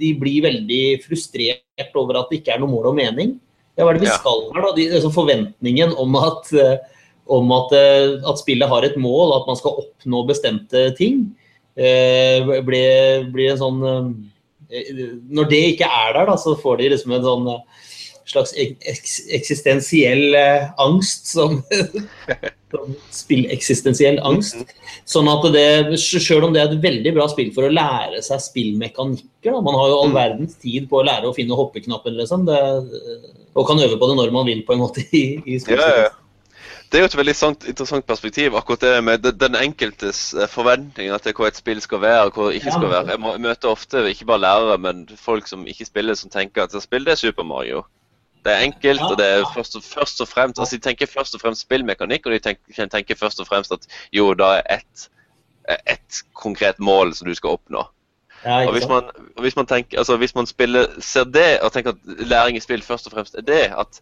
de blir veldig frustrert over at det ikke er noe mål og mening. Ja, hva er det vi skal her, da? De, altså forventningen om, at, eh, om at, eh, at, spillet har et mål, at man skal oppnå bestemte ting, eh, blir, blir en sånn Når det ikke er der, da, så får de liksom en sånn slags eksistensiell angst [laughs] som Spilleksistensiell angst. Sånn at det, Selv om det er et veldig bra spill for å lære seg spillmekanikker da. Man har jo all mm. verdens tid på å lære å finne hoppeknappen, liksom. Det, og kan øve på det når man vil, på en måte. i, i ja, ja. Det er jo et veldig interessant perspektiv, akkurat det med den enkeltes eh, forventninger til hva et spill skal være og hva det ikke skal være. Jeg møter ofte ikke bare lærere, men folk som ikke spiller, som tenker at spill det er Super Mario. Det er enkelt, og det er først og, først og fremst altså De tenker først og fremst spillmekanikk, og de tenker, tenker først og fremst at jo, da er ett et konkret mål som du skal oppnå. Ja, og hvis man, hvis man, tenker, altså hvis man spiller, ser det og tenker at læring i spill først og fremst er det, at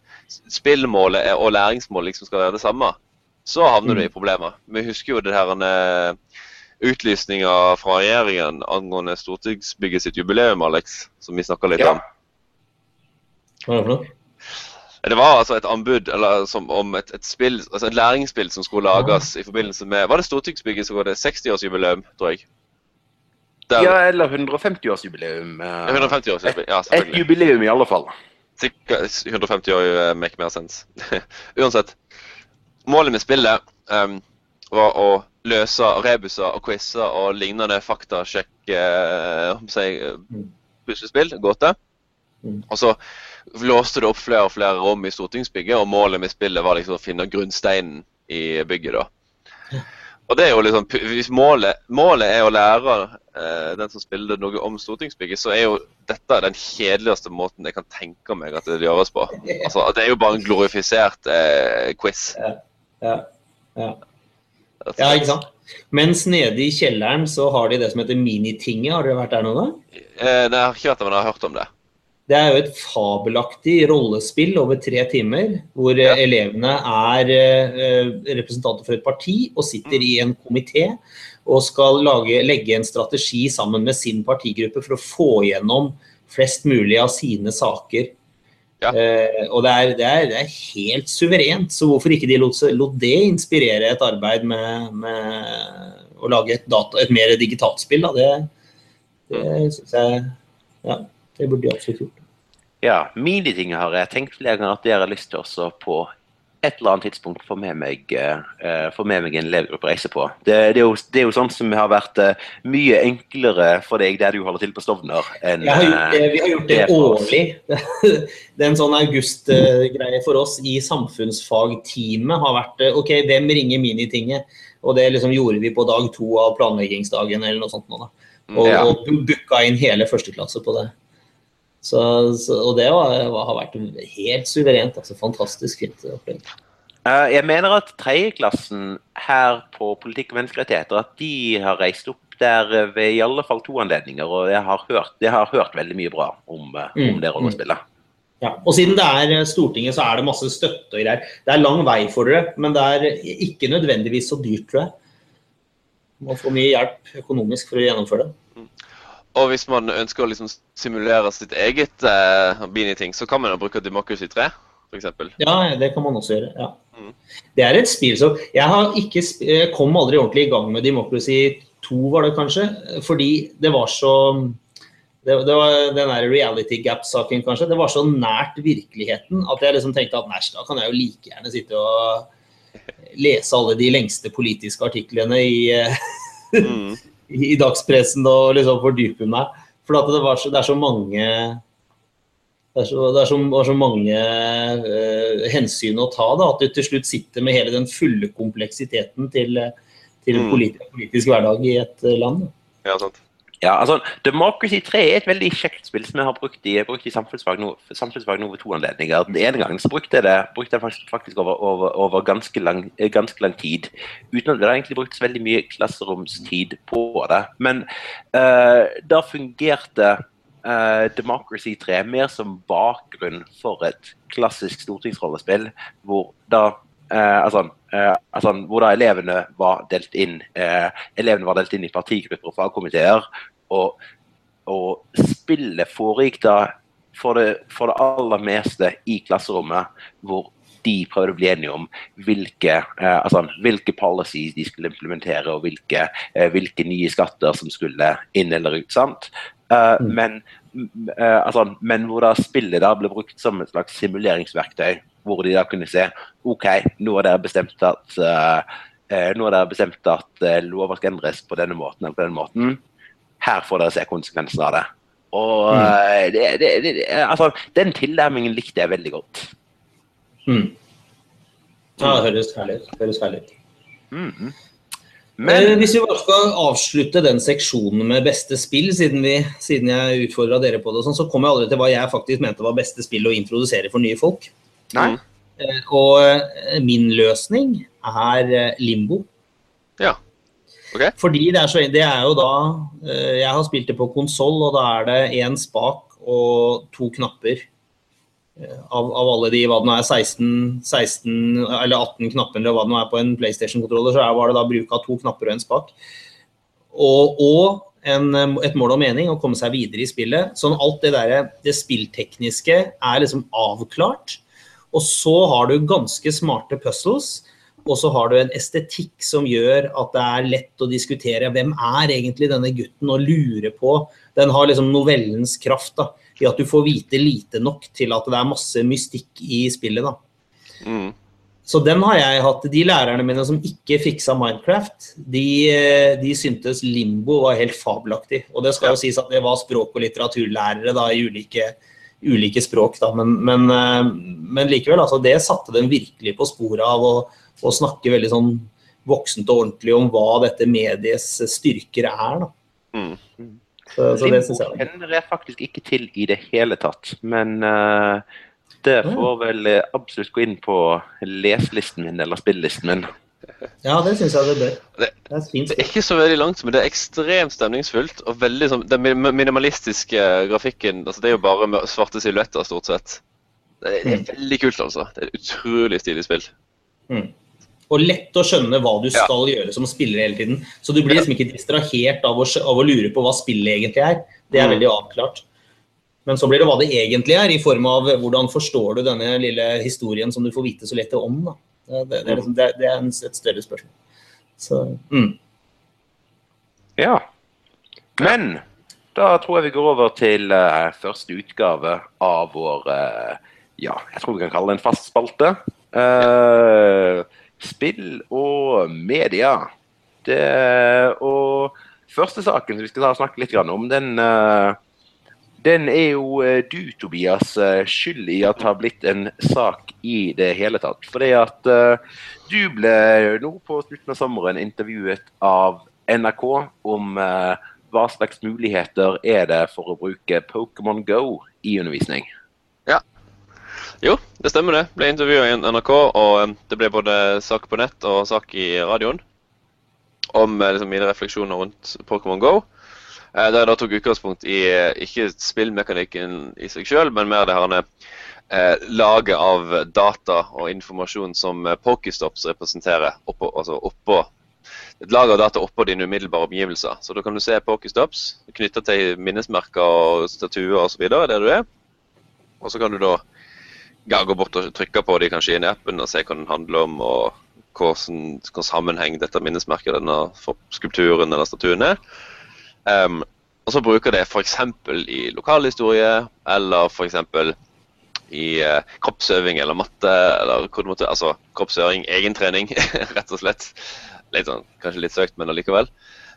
spillmålet er, og læringsmålet liksom skal være det samme, så havner mm. du i problemer. Vi husker jo det her uh, utlysninga fra regjeringen angående stortingsbygget sitt jubileum, Alex, som vi snakka litt ja. om. Hva er det for noe? Det var altså et anbud eller, som, om et, et, spill, altså et læringsspill som skulle lages i forbindelse med Var det Stortingsbygget som var det 60-årsjubileum, tror jeg? Der, ja, eller 150-årsjubileum. 150 ja, et jubileum i alle fall. Sikkert 150 år uh, make mer sense. [laughs] Uansett. Målet med spillet um, var å løse rebuser og quizer og lignende faktasjekk uh, puslespill, gåte. Mm. Og så låste det opp flere og flere rom i stortingsbygget, og målet med spillet var liksom å finne grunnsteinen i bygget. da. Og det er jo liksom, Hvis målet, målet er å lære eh, den som spiller noe om stortingsbygget, så er jo dette den kjedeligste måten jeg kan tenke meg at det gjøres på. Altså, Det er jo bare en glorifisert eh, quiz. Ja, ja, ja. ja, ikke sant. Mens nede i kjelleren så har de det som heter Minitinget. Har dere vært der nå, da? Eh, nei, jeg har ikke vært der, men jeg har hørt om det. Det er jo et fabelaktig rollespill over tre timer, hvor ja. elevene er eh, representanter for et parti og sitter i en komité og skal lage, legge en strategi sammen med sin partigruppe for å få gjennom flest mulig av sine saker. Ja. Eh, og det er, det, er, det er, helt suverent, så hvorfor ikke de lot, lot det inspirere et arbeid med, med å lage et, data, et mer digitalt spill? Da. Det, det syns jeg ja. Det burde de absolutt gjort. Ja, miniting har jeg tenkt flere ganger at dere har lyst til også på et eller annet tidspunkt få med meg, uh, få med meg en elevgruppe å reise på. Det, det, er jo, det, er jo, sånn som har vært uh, mye enklere for deg der du holder til på Stovner. Enn, har vi har gjort det, det årlig. [laughs] det er en sånn augustgreie for oss i samfunnsfagteamet har vært OK, hvem ringer Minitinget? Og det liksom gjorde vi på dag to av planleggingsdagen eller noe sånt. Nå, da. Og, ja. og booka inn hele førsteklasse på det. Så, så, og det var, har vært helt suverent. altså Fantastisk fint opplegg. Uh, jeg mener at tredjeklassen her på politikk og menneskerettigheter at de har reist opp der ved i alle fall to anledninger. Og jeg har hørt, jeg har hørt veldig mye bra om, uh, mm. om det rollespillet. Ja, og siden det er Stortinget, så er det masse støtte og greier. Det er lang vei for dere, men det er ikke nødvendigvis så dyrt, tror jeg. Man får mye hjelp økonomisk for å gjennomføre det. Og hvis man ønsker å liksom simulere sitt eget uh, Beanie-ting, så kan man jo bruke Democracy 3, f.eks. Ja, det kan man også gjøre. ja. Mm. Det er et spill som Jeg har ikke, kom aldri ordentlig i gang med Democracy 2, var det kanskje, fordi det var så det, det var den der reality gap-saken, kanskje. Det var så nært virkeligheten at jeg liksom tenkte at næsj, da kan jeg jo like gjerne sitte og lese alle de lengste politiske artiklene i mm [laughs] i dagspressen og liksom fordype meg. For det, så, det, er så mange Det er så, det er så, er så mange uh, hensyn å ta, da, at du til slutt sitter med hele den fulle kompleksiteten til, til Mm. politisk, politisk hverdag i et uh, land. Ja, sant. Ja, altså, Democracy 3 er et veldig kjekt spill som jeg har brukt i, brukt i samfunnsfag, nå, samfunnsfag nå ved to anledninger. Den ene gangen så brukte jeg det brukte jeg faktisk, faktisk over, over, over ganske, lang, eh, ganske lang tid. Uten at det egentlig brukt så veldig mye klasseromstid på det. Men uh, da fungerte uh, Democracy 3 mer som bakgrunn for et klassisk stortingsrollespill, hvor da Eh, altså, eh, altså, hvor da elevene var delt inn eh, elevene var delt inn i partigrupper og fagkomiteer. Og, og spillet foregikk da for det, for det aller meste i klasserommet, hvor de prøvde å bli enige om hvilke, eh, altså, hvilke policies de skulle implementere, og hvilke, eh, hvilke nye skatter som skulle inn eller ut. sant? Eh, Mm. men, eh, altså, men hvor da spillet da ble brukt som et slags simuleringsverktøy, hvor de da kunne se OK, nå har dere bestemt at eh, eh, nå har dere bestemt at eh, lover skal endres på denne måten eller på denne måten. Her får dere se konsekvensene av det. Og Mm. det, det, det, altså, den tilnærmingen likte jeg veldig godt. Mm. Ja, det høres herlig ut. Høres herlig ut. Mm. Men hvis vi bare skal avslutte den seksjonen med beste spill, siden, vi, siden jeg utfordra dere på det, og sånn, så kom jeg aldri til hva jeg faktisk mente var beste spill å introdusere for nye folk. Nei. Mm. Eh, Og eh, min løsning er eh, limbo. Ja. Ok. Fordi det er, så, det er jo da Jeg har spilt det på konsoll, og da er det én spak og to knapper. Av, av alle de hva det nå er, 16, 16 eller 18 knapper eller hva det nå er på en PlayStation-kontroller, så var det da bruk av to knapper og en spak. Og, og en, et mål og mening å komme seg videre i spillet. Sånn alt det der, det spilltekniske er liksom avklart. Og så har du ganske smarte puzzles. Og så har du en estetikk som gjør at det er lett å diskutere hvem er egentlig denne gutten, og lure på. Den har liksom novellens kraft da, i at du får vite lite nok til at det er masse mystikk i spillet. da. Mm. Så den har jeg hatt. De lærerne mine som ikke fiksa Minecraft, de, de syntes Limbo var helt fabelaktig. Og det skal jo sies at det var språk- og litteraturlærere da, i ulike, ulike språk. Da. Men, men, eh, men likevel, altså, det satte dem virkelig på sporet av å, å snakke veldig sånn voksent og ordentlig om hva dette medies styrker er. Da. Mm. Så, så det syns jeg kjenner jeg faktisk ikke til i det hele tatt. Men uh, det får vel eh, absolutt gå inn på leselisten min eller spillelisten min. Ja, det syns jeg det bør. Det- Det er fint Det er ikke så veldig langt, men det er ekstremt stemningsfullt. Og veldig sånn, Den minimalistiske grafikken altså Det er jo bare svarte silhuetter, stort sett. Det det er veldig kult, altså. Det er et utrolig stilig spill. Mm. Og lett å skjønne hva du Ja. skal gjøre som spiller hele tiden. Så du blir liksom ikke distrahert av å, av å lure på hva spillet egentlig er. Det er Mm. veldig avklart. Men så blir det hva det egentlig er, i form av hvordan forstår du denne lille historien som du får vite så lett om. Da. Det, det, er liksom, det, det er et større spørsmål. Så, mm. Ja. Men da tror jeg vi går over til uh, første utgave av vår uh, Ja, jeg tror vi kan kalle det en fast spalte. Uh, spill og media. Det, og første saken som vi skal snakke litt om, den eh, den er jo eh, du, Tobias, eh, skyld i at det har blitt en sak i det hele tatt. Fordi at eh, du ble nå på slutten av sommeren intervjuet av NRK om hva slags muligheter er det for å bruke Pokémon Go i undervisning. Ja. Jo, det stemmer det. Ble intervjua i NRK, og det ble både sak på nett og sak i radioen om liksom, mine refleksjoner rundt Pokémon Go. Eh, Der jeg da tok utgangspunkt i eh, ikke spillmekanikken i seg sjøl, men mer det her eh, laget av data og informasjon som eh, Pokestops representerer. Oppå, altså oppå et lag av data oppå dine umiddelbare omgivelser. Så da kan du se Pokestops knytta til minnesmerker og statuer osv. der du er. Og så kan du da ja, gå bort og trykke på de kanskje inn i appen og se hva den handler om, og hva sammenheng dette minnesmerket, denne skulpturen eller statuen er. Em, og så bruker det f.eks. i lokalhistorie, eller f.eks. i uh, kroppsøving eller matte, eller måtte, altså kroppsøving, egentrening, [laughs] rett og slett. Litt sånn, kanskje litt søkt, men allikevel.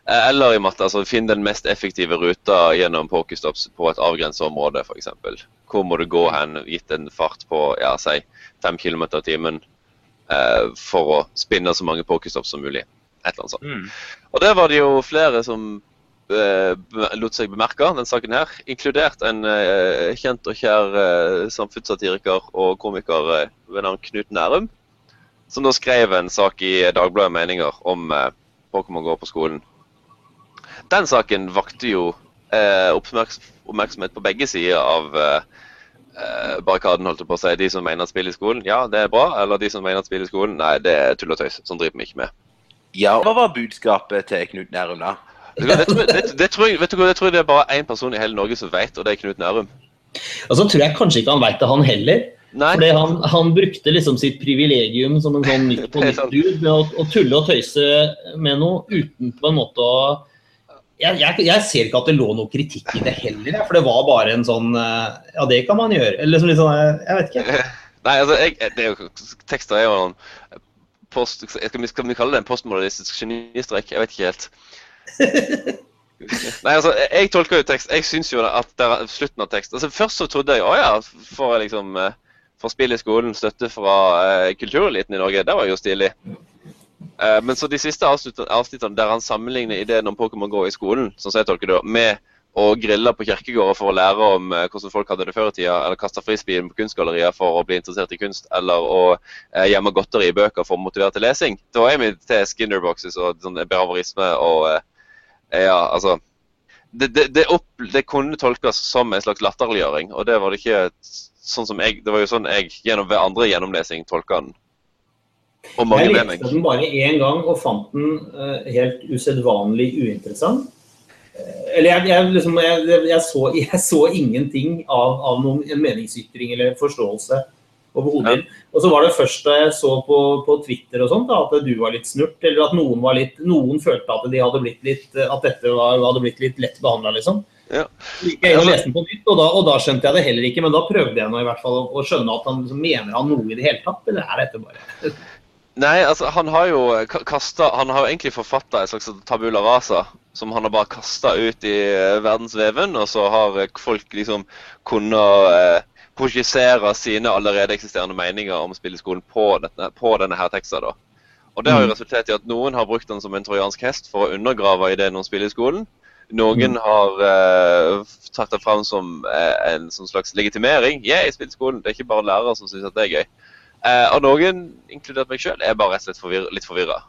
Uh, Eller i matte, altså finn den mest effektive ruta gjennom pokestops på et avgrenset område, f.eks. Hvor må du gå hen, gitt en fart på ja, si 5 km i timen, uh, for å spinne så mange pokestops som mulig. Et eller annet sånt. Mm. Og der var det jo flere som lot seg bemerke, den saken her. Inkludert en eh, kjent og kjær eh, samfunnssatiriker og komiker eh, ved navn Knut Nærum. Som da skrev en sak i Dagbladet Meninger om eh, Pokémon går på skolen. Den saken vakte jo eh, oppmerksomhet på begge sider av eh, eh, barrikaden, holdt jeg på å si. De som mener at spill i skolen, ja, det er bra. Eller de som mener at spill i skolen, nei, det er tull og tøys. Sånn driver vi ikke med. Ja, hva var budskapet til Knut Nærum, da? Vet du hva, Det, tror jeg- det, det, tror jeg, vet du hva, det tror jeg det er bare én person i hele Norge som vet, og det er Knut Nærum. Og så tror jeg kanskje ikke han veit det, han heller. Nei, Fordi han, han brukte liksom sitt privilegium som en sånn [laughs] nytt på er nytt sant. dude med å, å tulle og tøyse med noe uten på en måte å jeg, jeg, jeg ser ikke at det lå noe kritikk i det heller, for det var bare en sånn eh, Ja, det kan man gjøre. Eller liksom litt sånn eh, Jeg vet ikke. [laughs] Nei altså, jeg, det er jo, tekster er jo en post, skal, vi, skal vi kalle det en postmodernistisk genistrek? Jeg vet ikke helt. [laughs] Nei, altså, jeg, tolker jo tekst Jeg syns jo at det er slutten av tekst altså, Først så trodde jeg å ja, får jeg liksom for får spill i skolen, støtte fra eh, kultureliten i Norge. Det var jo stilig. Eh, men så de siste avsnitt- avsnittene der han sammenligner ideen om Pokémon Go i skolen, sånn som jeg tolker det, med å grille på kirkegårder for å lære om eh, hvordan folk hadde det før i tida, eller kaste frisbeen på kunstgallerier for å bli interessert i kunst, eller å eh, gjemme godteri i bøker for å motivere til lesing. Da er vi til Skinner-boxes og sånn behaverisme og eh, ja, altså det, det, det, opp, det kunne tolkes som en slags latterliggjøring, og det var det ikke sånn som jeg Det var jo sånn jeg gjennom ved andre gjennomlesing tolka den. Og mange Jeg leste den bare én gang og fant den uh, helt usedvanlig uinteressant. Eh, Eller jeg, jeg, liksom, jeg, jeg, så, [laughs] jeg så ingenting av, av noen meningsytring eller forståelse overhodet. Og så var det først da jeg så på, på Twitter og sånt, da, at du var litt snurt, eller at noen, var litt, noen følte at, de hadde blitt litt, at dette var, hadde blitt litt lett behandla, liksom. Ja. Gikk jeg inn og leste den på nytt, og da, og da skjønte jeg det heller ikke. Men da prøvde jeg nå i hvert fall å, å skjønne at han liksom, mener han noe i det hele tatt, eller er dette bare [laughs] Nei, altså han har jo ka- kastet, Han har jo egentlig forfatta et slags tabula rasa som han har bare kasta ut i eh, verdensveven, og så har eh, folk liksom kunnet eh, projisere sine allerede eksisterende meninger om spilleskolen på, dette, på denne her teksten. da. Og Det har jo Mm. resultert i at noen har brukt den som en trojansk hest for å undergrave ideen om spilleskolen. Noen Mm. har eh, tatt det fram som eh, en som slags legitimering. Yeah, spilleskolen. Det er ikke bare lærere som syns det er gøy. Eh, og noen, inkludert meg sjøl, er bare rett og slett forvir litt forvirra.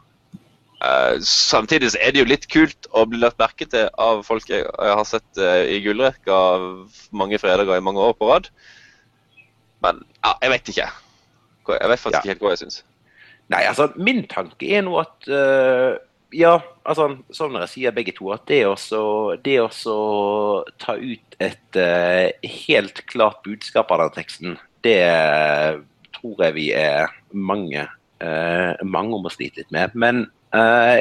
Eh, samtidig så er det jo litt kult å bli lagt merke til av folk jeg, jeg har sett i gullrekka mange fredager i mange år på rad. Men ja, jeg vet ikke. Jeg vet faktisk ikke helt hva jeg syns. Nei, altså, min tanke er nå at uh, Ja, altså, som dere sier begge to, at det å så- det å ta ut et uh, helt klart budskap av den teksten, det tror jeg vi er mange, uh, mange om å slite litt med. Men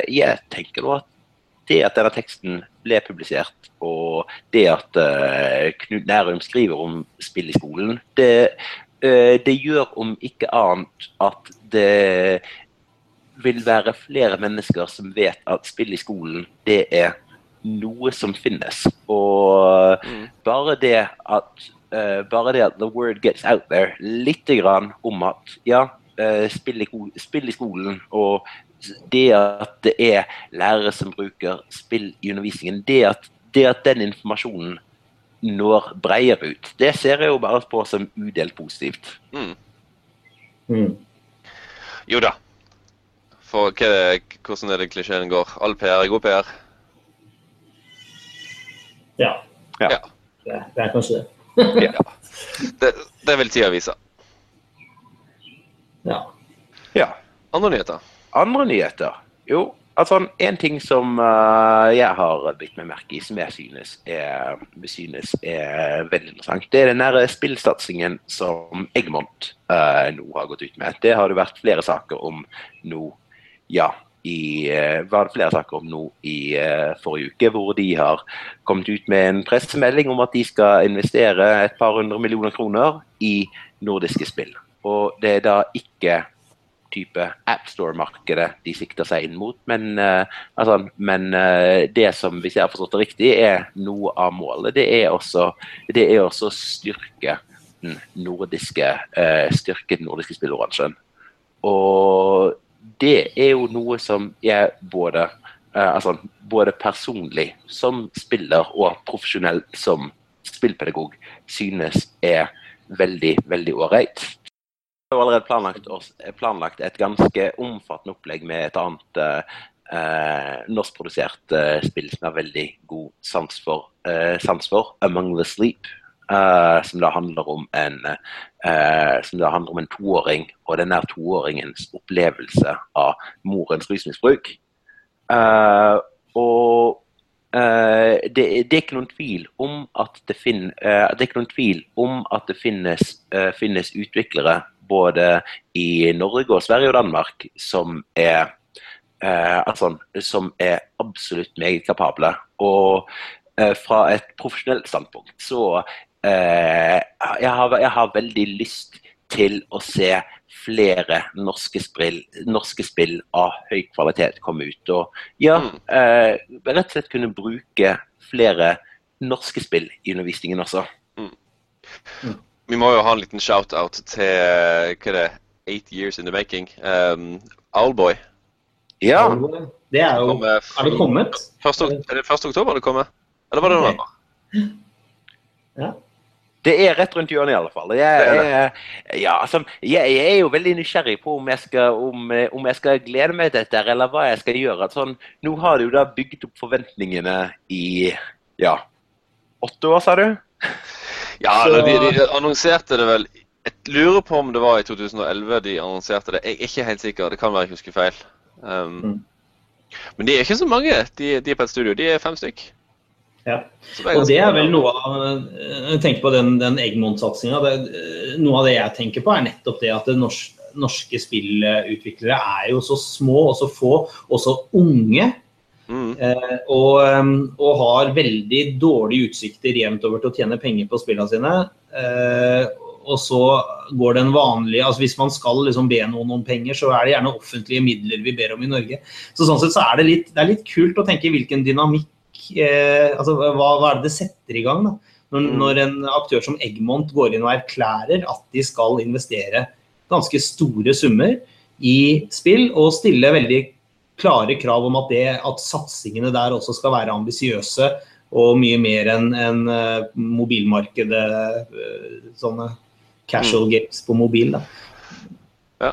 jeg tenker nå at det at denne teksten ble publisert, og det at øh, Knut Nærum skriver om spill i skolen, det, øh, det gjør om ikke annet at det vil være flere mennesker som vet at spill i skolen, det er noe som finnes. Og Mm. bare det at uh, bare det at the word gets out there lite grann om at ja, uh, spill, i, spill i skolen og det at det er lærere som bruker spill i undervisningen, det at, det at den informasjonen når bredere ut, det ser jeg jo bare på som udelt positivt. Mm. mm. Jo da. For hva hvordan er det klisjeen går? All PR er god PR. Ja. Ja. Ja. Det, det er kanskje det. Det, det vil tida vise. Ja. Ja. Andre nyheter? Andre nyheter? Jo, altså en ting som eh, jeg har bitt med merke i, som jeg synes er, synes er veldig interessant, det er den der spillsatsingen som Egmont uh, nå har gått ut med. Det har det vært flere saker om nå, ja, i, eh, var det flere saker om nå i uh, forrige uke, hvor de har kommet ut med en pressemelding om at de skal investere et par hundre millioner kroner i nordiske spill. Og det er da ikke type AppStore-markedet de sikter seg inn mot. Men, uh, altså, men uh, det som, hvis jeg har forstått det riktig, er noe av målet. Det er også, det er også styrke den nordiske, uh, styrke den nordiske spillebransjen. Og det er jo noe som jeg både, altså, både personlig som spiller og profesjonell som spillpedagog synes er veldig, veldig ålreit. Vi har allerede planlagt, planlagt, et ganske omfattende opplegg med et annet eh, norskprodusert eh, spill som har veldig god sans for, eh, sans for Among the Sleep. Eh, som da handler om en eh, som da handler om en toåring og denne toåringens opplevelse av morens rusmisbruk. Eh, og det, det, er ikke noen tvil om at det, fin, det, ikke noen tvil om at det finnes, finnes utviklere både i Norge og Sverige og Danmark som er, eh, altså, som er absolutt meget kapable. Og eh, fra et profesjonelt standpunkt så eh, jeg, har, jeg har veldig lyst til å se flere norske spill, norske spill av høy kvalitet komme ut. Og ja, mm. eh, rett og slett kunne bruke flere norske spill i undervisningen også. Mm. Vi må jo ha en liten shout-out til hva er det, Eight Years in the Making. Um, Owlboy. Ja. Det er jo Er det kommet? Første, er det 1. oktober det kommer? Eller var det november? Ja. Det er rett rundt hjørnet, i alle fall. Jeg, jeg, ja, altså, jeg, jeg, er jo veldig nysgjerrig på om jeg, skal, om, om jeg skal glede meg til dette, eller hva jeg skal gjøre. Sånn, nå har du da bygget opp forventningene i ja, åtte år, sa du? Ja, så... de, de, annonserte det vel Jeg lurer på om det var i 2011 de annonserte det. Jeg er ikke helt sikker. Det kan være jeg husker feil. Um, mm. Men de er ikke så mange. De, de, er på et studio. De er fem stykk. Ja. Og det er vel noe av Jeg tenker på den, den Egmont-satsinga. Noe av det jeg tenker på, er nettopp det at det norske, norske spillutviklere er jo så små og så få og så unge. Mm. Eh, og, og, har veldig dårlige utsikter jevnt over til å tjene penger på spillene sine. Eh, og så går den vanlige altså Hvis man skal liksom be noen om penger, så er det gjerne offentlige midler vi ber om i Norge. Så Sånn sett så er det litt, det er litt kult å tenke hvilken dynamikk eh, altså hva, hva, er det det setter i gang? da? Når, mm. når, en aktør som Eggmont går inn og erklærer at de skal investere ganske store summer i spill og stille veldig klare krav om at, det, at satsingene der også skal være ambisiøse og mye mer enn en, uh, mobilmarkedet. Uh, sånne casual mm. games på mobil. da. Ja.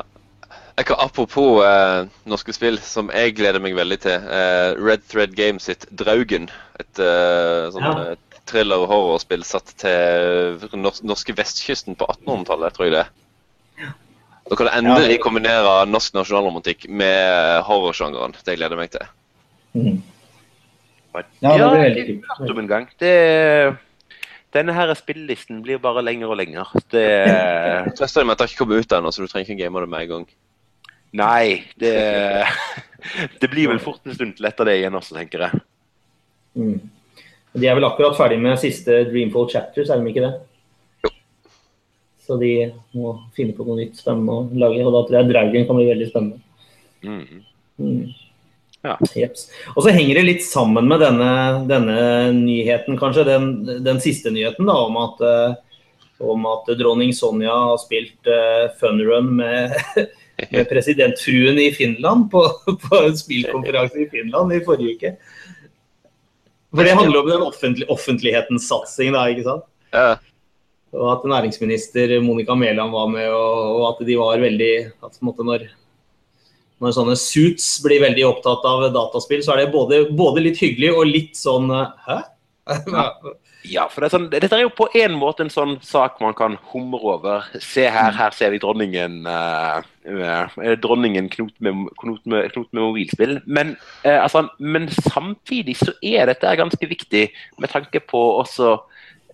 Apropos eh, norske spill, som jeg gleder meg veldig til. Red Thread Games sitt Draugen. Et sånn ja. thriller-horrorspill satt til norske vestkysten på 1800-tallet, tror jeg det er. Da kan du endelig ja, kombinere norsk nasjonalromantikk med horrorsjangeren. Det gleder jeg meg til. Mm. Ja, det blir veldig kult. En gang. Det, denne her spillelisten blir bare lengre og lengre. Det [laughs] Trøster deg med at det ikke kommer ut ennå, så du trenger ikke game det med en gang. Nei, det, [laughs] det blir vel fort en stund til etter det igjen også, tenker jeg. Mm. De er vel akkurat ferdig med siste Dreamfall Chapters, er de ikke det? Så de må finne på noe nytt spennende å lage. Og da tror jeg Draugen kan bli veldig spennende. Mm. Mm. Ja. Og så henger det litt sammen med denne, denne nyheten, kanskje. Den, den, siste nyheten da, om at, uh, om at dronning Sonja har spilt uh, funrun med, [laughs] med presidentfruen i Finland på, [laughs] på en spillkonferanse i Finland i forrige uke. For det handler om den offentlig, offentlighetens satsing, da, ikke sant? Ja og at næringsminister Monica Mæland var med, og, at de var veldig at når, når, sånne suits blir veldig opptatt av dataspill, så er det både, både litt hyggelig og litt sånn Hæ? ja, for det er sånn, dette er jo på en måte en sånn sak man kan humre over. Se her, her ser vi dronningen uh, uh, dronningen knot med, knot, med, knot med, mobilspill. Men, uh, altså, men samtidig så er dette ganske viktig med tanke på også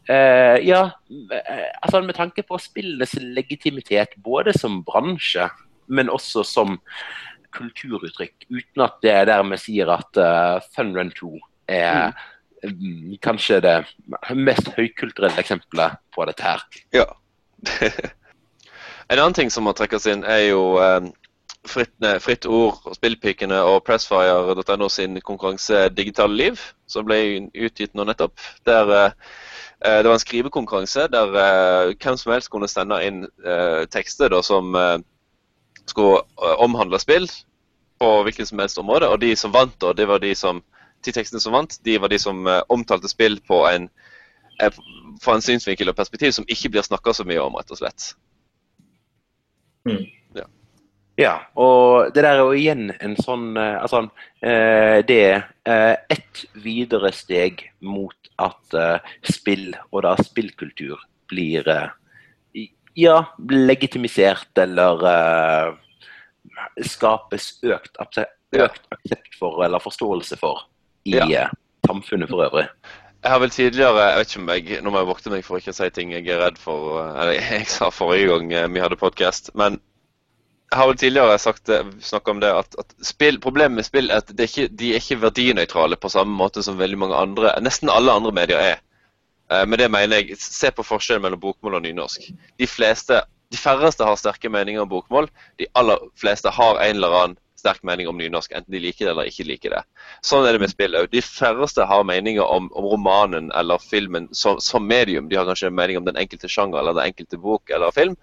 Uh, ja, uh, altså med tanke på spillenes legitimitet, både som bransje, men også som kulturuttrykk, uten at det dermed sier at uh, Fun Run 2 er mm. um, kanskje det mest høykulturelle eksempelet på dette her. Ja. [laughs] en annen ting som må trekkes inn, er jo Fritt, nei, Fritt Ord, Spillpikene og Pressfire.no sin konkurranse Digitale liv, som ble utgitt nå nettopp. Der eh, Det var en skrivekonkurranse der eh, hvem som helst kunne sende inn eh, tekster da, som eh, skulle eh, omhandle spill på hvilket som helst område. Og de som vant, da, det var de som de tekstene som vant, de var de som eh, omtalte spill på en fra en synsvinkel og perspektiv som ikke blir snakka så mye om, rett og slett. Mm. Ja. Og det der er jo igjen en sånn eh, Altså, eh, det er et ett videre steg mot at eh, spill, og da spillkultur, blir eh, Ja, legitimisert eller eh, skapes økt, økt aksept for eller forståelse for i Ja. eh, samfunnet for øvrig. Jeg har vel tidligere jeg vet ikke om jeg, Nå må jeg vokte meg for ikke å si ting jeg er redd for. eh, Eller [laughs] jeg sa forrige gang eh, vi hadde podkast. Men jeg har vel tidligere sagt snakka om det at, at spill, problemet med spill er at er ikke, de er ikke verdinøytrale på samme måte som veldig mange andre Nesten alle andre medier er. Eh, Med det mener jeg Se på forskjellen mellom bokmål og nynorsk. De fleste, de færreste har sterke meninger om bokmål. De aller fleste har en eller annen sterk mening om nynorsk, enten de liker det eller ikke liker det. Sånn er det med spill òg. De færreste har meninger om, om romanen eller filmen som, som medium. De har kanskje en mening om den enkelte sjanger eller den enkelte bok eller film.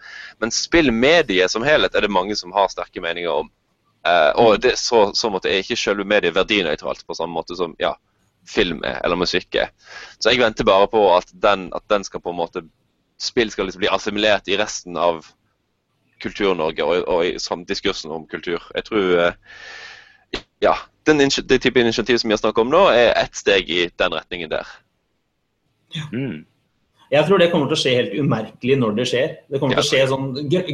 Men spillmediet som helhet er det mange som har sterke meninger om. Eh, og det, så, så måte er ikke selve mediet verdinøytralt på samme måte som ja, film er, eller musikk er. Så jeg venter bare på at den, at den skal på en måte Spill skal liksom bli assimilert i resten av Kultur-Norge og, og i sånn, diskursen om kultur. Jeg tror eh, ja, den, det type initiativ som vi har snakket om nå, er ett steg i den retningen der. Mm. Jeg tror det kommer til å skje helt umerkelig når det skjer. Det kommer til å skje sånn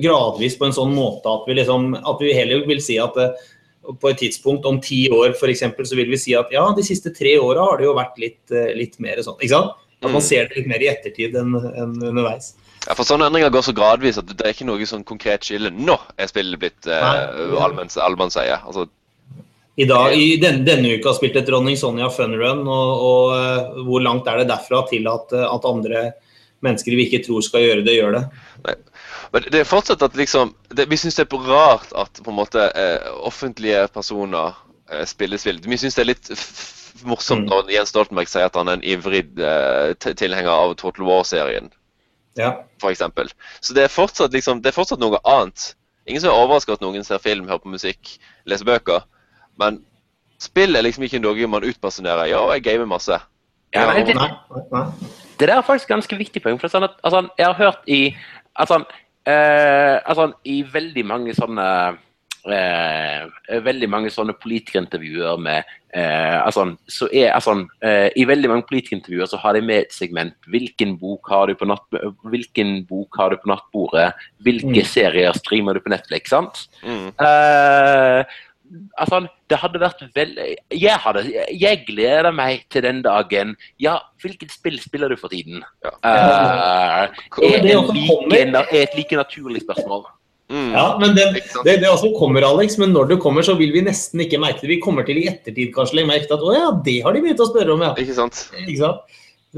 gradvis på en sånn måte at vi, liksom, at vi heller vil si at eh, på et tidspunkt om ti år eksempel, så vil vi si at ja, de siste tre åra har det jo vært litt, eh, litt mer sånn. Ikke sant? At man Mm. ser det litt mer i ettertid enn enn underveis. Ja, for Sånne endringer går så gradvis at det er ikke noe sånn konkret skille. Nå er spillet blitt eh, Nei. allmenns- allmannseie. Altså, I, dag, i den, denne uka spilte dronning Sonja funrun, og, og eh, hvor langt er det derfra til at, eh, at andre mennesker vi ikke tror skal gjøre det, gjør det? Nei. Men det er fortsatt at liksom det, Vi syns det er rart at på en måte eh, offentlige personer eh, spiller spill. Vi syns det er litt morsomt Mm. når Jens Stoltenberg sier at han er en ivrig eh, tilhenger av Total War-serien, Ja. f.eks. Så det er, fortsatt, liksom, det er fortsatt noe annet. Ingen som er overrasket at noen ser film, hører på musikk, leser bøker. Men spill er liksom ikke noe man utpersonerer. Ja, jeg gamer masse. Ja, det, nei. Det der er faktisk ganske viktig poeng. for sånn at, altså, Jeg har hørt i altså, eh, altså, i veldig mange sånne veldig mange sånne politikerintervjuer med eh, altså, så er, altså, eh, I veldig mange politikerintervjuer så har de med et segment. Hvilken bok har du på, natt, bok har du på nattbordet? Hvilke Mm. serier streamer du på Netflix? sant? Mm. Eh, altså, det hadde vært veldig jeg, hadde, jeg gleder meg til den dagen. Ja, hvilket spill spiller du for tiden? Ja. Eh, er, er, er et like naturlig spørsmål. Mm. Ja, men det, det, det også kommer, Alex. Men når det kommer, så vil vi nesten ikke merke det. Vi kommer til i ettertid kanskje legge merke til at å ja, det har de begynt å spørre om, ja. Ikke sant? Ikke sant?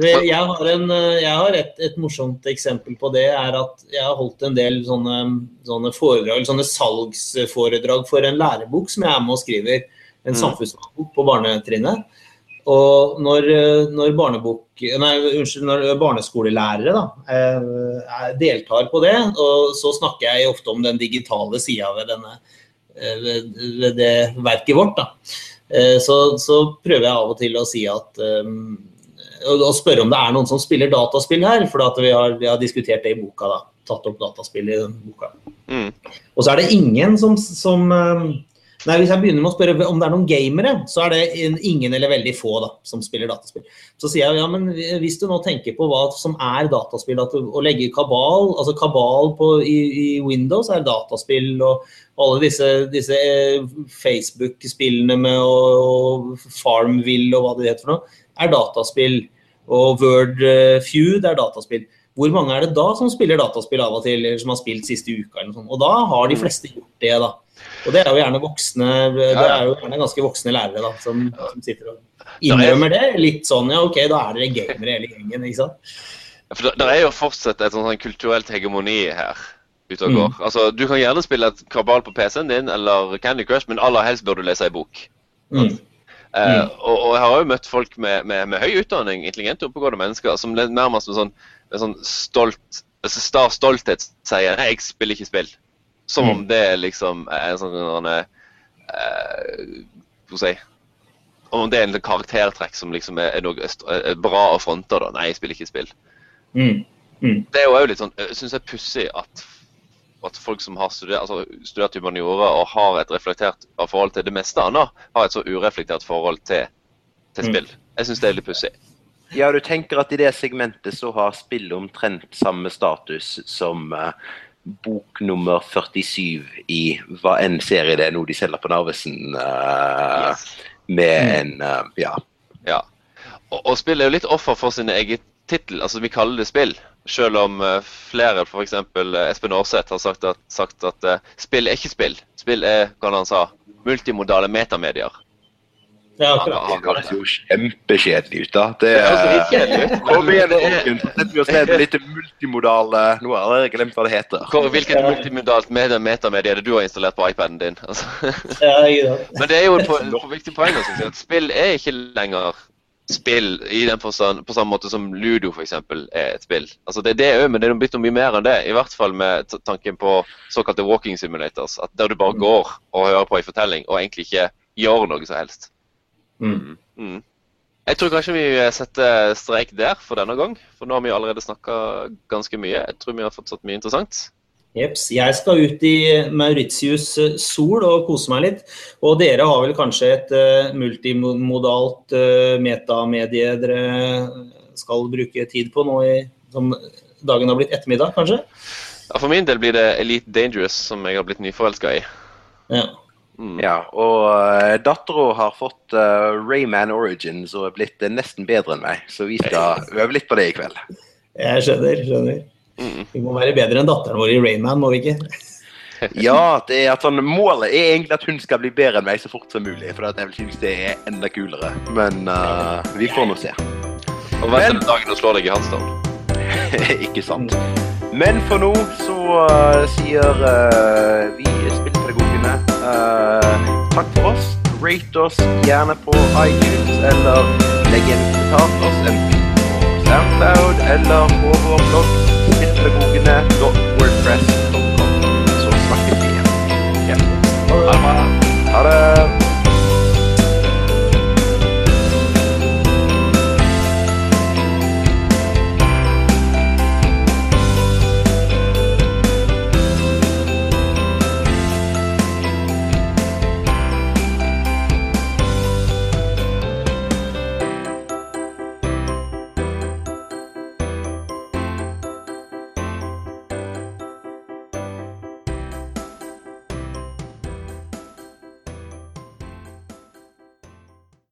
Det- Jeg har, en, eh, jeg har et, et morsomt eksempel på det. er at Jeg har holdt en del sånne, sånne foredrag, sånne salgsforedrag for en lærebok som jeg er med og skriver. En Mm. samfunnsfagbok på barnetrinnet. Og når, når, barnebok, nei, unnskyld, når barneskolelærere da, eh, deltar på det, og så snakker jeg ofte om den digitale sida ved, eh, ved, ved det verket vårt. Eh, Så, så prøver jeg av og til å si at og spørre om det er noen som spiller dataspill her, for at vi, har, vi har diskutert det i boka. da, Tatt opp dataspill i den boka. Mm. Og så er det ingen som, som Nei, Hvis jeg begynner med å spørre om det er noen gamere, så er det ingen eller veldig få da, som spiller dataspill. Så sier jeg ja, men hvis du nå tenker på hva som er dataspill, at å legge kabal altså kabal på, i, i Windows er dataspill, og alle disse, disse eh, Facebook-spillene med og, og Farmville og hva det heter for noe, er dataspill. Og Word eh, Feud er dataspill. Hvor mange er det da som spiller dataspill av og til, eller som har spilt siste uka? eller noe sånt? Og da har de fleste gjort det, da. Og det er jo gjerne voksne det er jo gjerne ganske voksne lærere da, som, som sitter og innrømmer det. Litt sånn ja, OK, da er dere gamere hele gjengen, ikke sant. For det, er jo fortsatt et sånt sånn kulturelt hegemoni her. ute og går. Altså, Du kan gjerne spille et kabal på PC-en din eller Candy Crush, men aller helst bør du lese ei bok. Mm. Eh, og, og jeg har jo møtt folk med, med, med høy utdanning, intelligente, oppegående mennesker, som nærmest med sånn, med sånn stolt, altså stolthet sier Nei, jeg spiller ikke spill. Som om Mm. det liksom er en sånn eh, Hva skal jeg si Om det er en karaktertrekk som liksom er, er noe er bra å fronte. da. Nei, jeg spiller ikke spill. Mm. Mm. Det er jo òg litt sånn, jeg synes det er pussig at, at folk som har studert, altså, studert humaniora og har et reflektert forhold til det meste annet, har et så ureflektert forhold til, til Mm. spill. Jeg syns det er litt pussig. Ja, du tenker at i det segmentet så har spillet omtrent samme status som eh, bok nummer 47 i hva enn serie det er nå de selger på Narvesen, eh, med Mm. en uh, Ja. Ja. Og, og spill er jo litt offer for sin egen tittel. Altså, vi kaller det spill. Selv om uh, flere, f.eks. Uh, Espen Aarseth, har sagt at, sagt at spill er ikke spill. Spill er, hva han sa, multimodale metamedier. Ja, han høres jo kjempekjedelig ut, da. Det, Det. Kom igjen, Det setter vi oss ned med litt multimodale Nå har jeg glemt hva det heter. Hvor, hvilket multimodalt metamedie er det du har installert på iPaden din? Altså. Ja, sant. Men det er jo et viktig poeng å si at spill er ikke lenger spill i den forstand, på samme måte som Ludo eksempel er et spill. Altså Det er det òg, men det er blitt noe mye mer enn det. I hvert fall med tanken på såkalte walking simulators. At Der du bare går og hører på en fortelling og egentlig ikke gjør noe som helst. Mm. Mm. Jeg tror kanskje vi setter streik der for denne gang. For nå har vi allerede snakka ganske mye. Jeg tror vi har fått satt mye interessant. Jeps. Jeg skal ut i Mauritius sol og kose meg litt. Og dere har vel kanskje et uh, multimodalt uh, metamedie dere skal bruke tid på nå i, som dagen har blitt ettermiddag, kanskje? Ja, For min del blir det Elite Dangerous, som jeg har blitt nyforelska i. Ja. Mm. Ja, og uh, dattera har fått uh, Rayman Origins og er blitt uh, nesten bedre enn meg, så vi skal øve litt på det i kveld. Jeg skjønner. skjønner. Mm. Vi må være bedre enn datteren vår i Rayman, må vi ikke? [laughs] Ja, det er at sånn, Målet er egentlig at hun skal bli bedre enn meg så fort som mulig, for at jeg synes det er enda kulere. Men uh, vi får nå se. Og vent til dag hun slår deg i Hearthstone. [laughs] Ikke sant. Men for nå så eh, sier uh, vi spillpedagogene eh, takk for oss. Rate oss gjerne på iTunes, eller legg en kommentar til oss enten på SoundCloud eller på vår blogg spillpedagogene.wordpress.com. Så snakkes vi igjen. Ha det.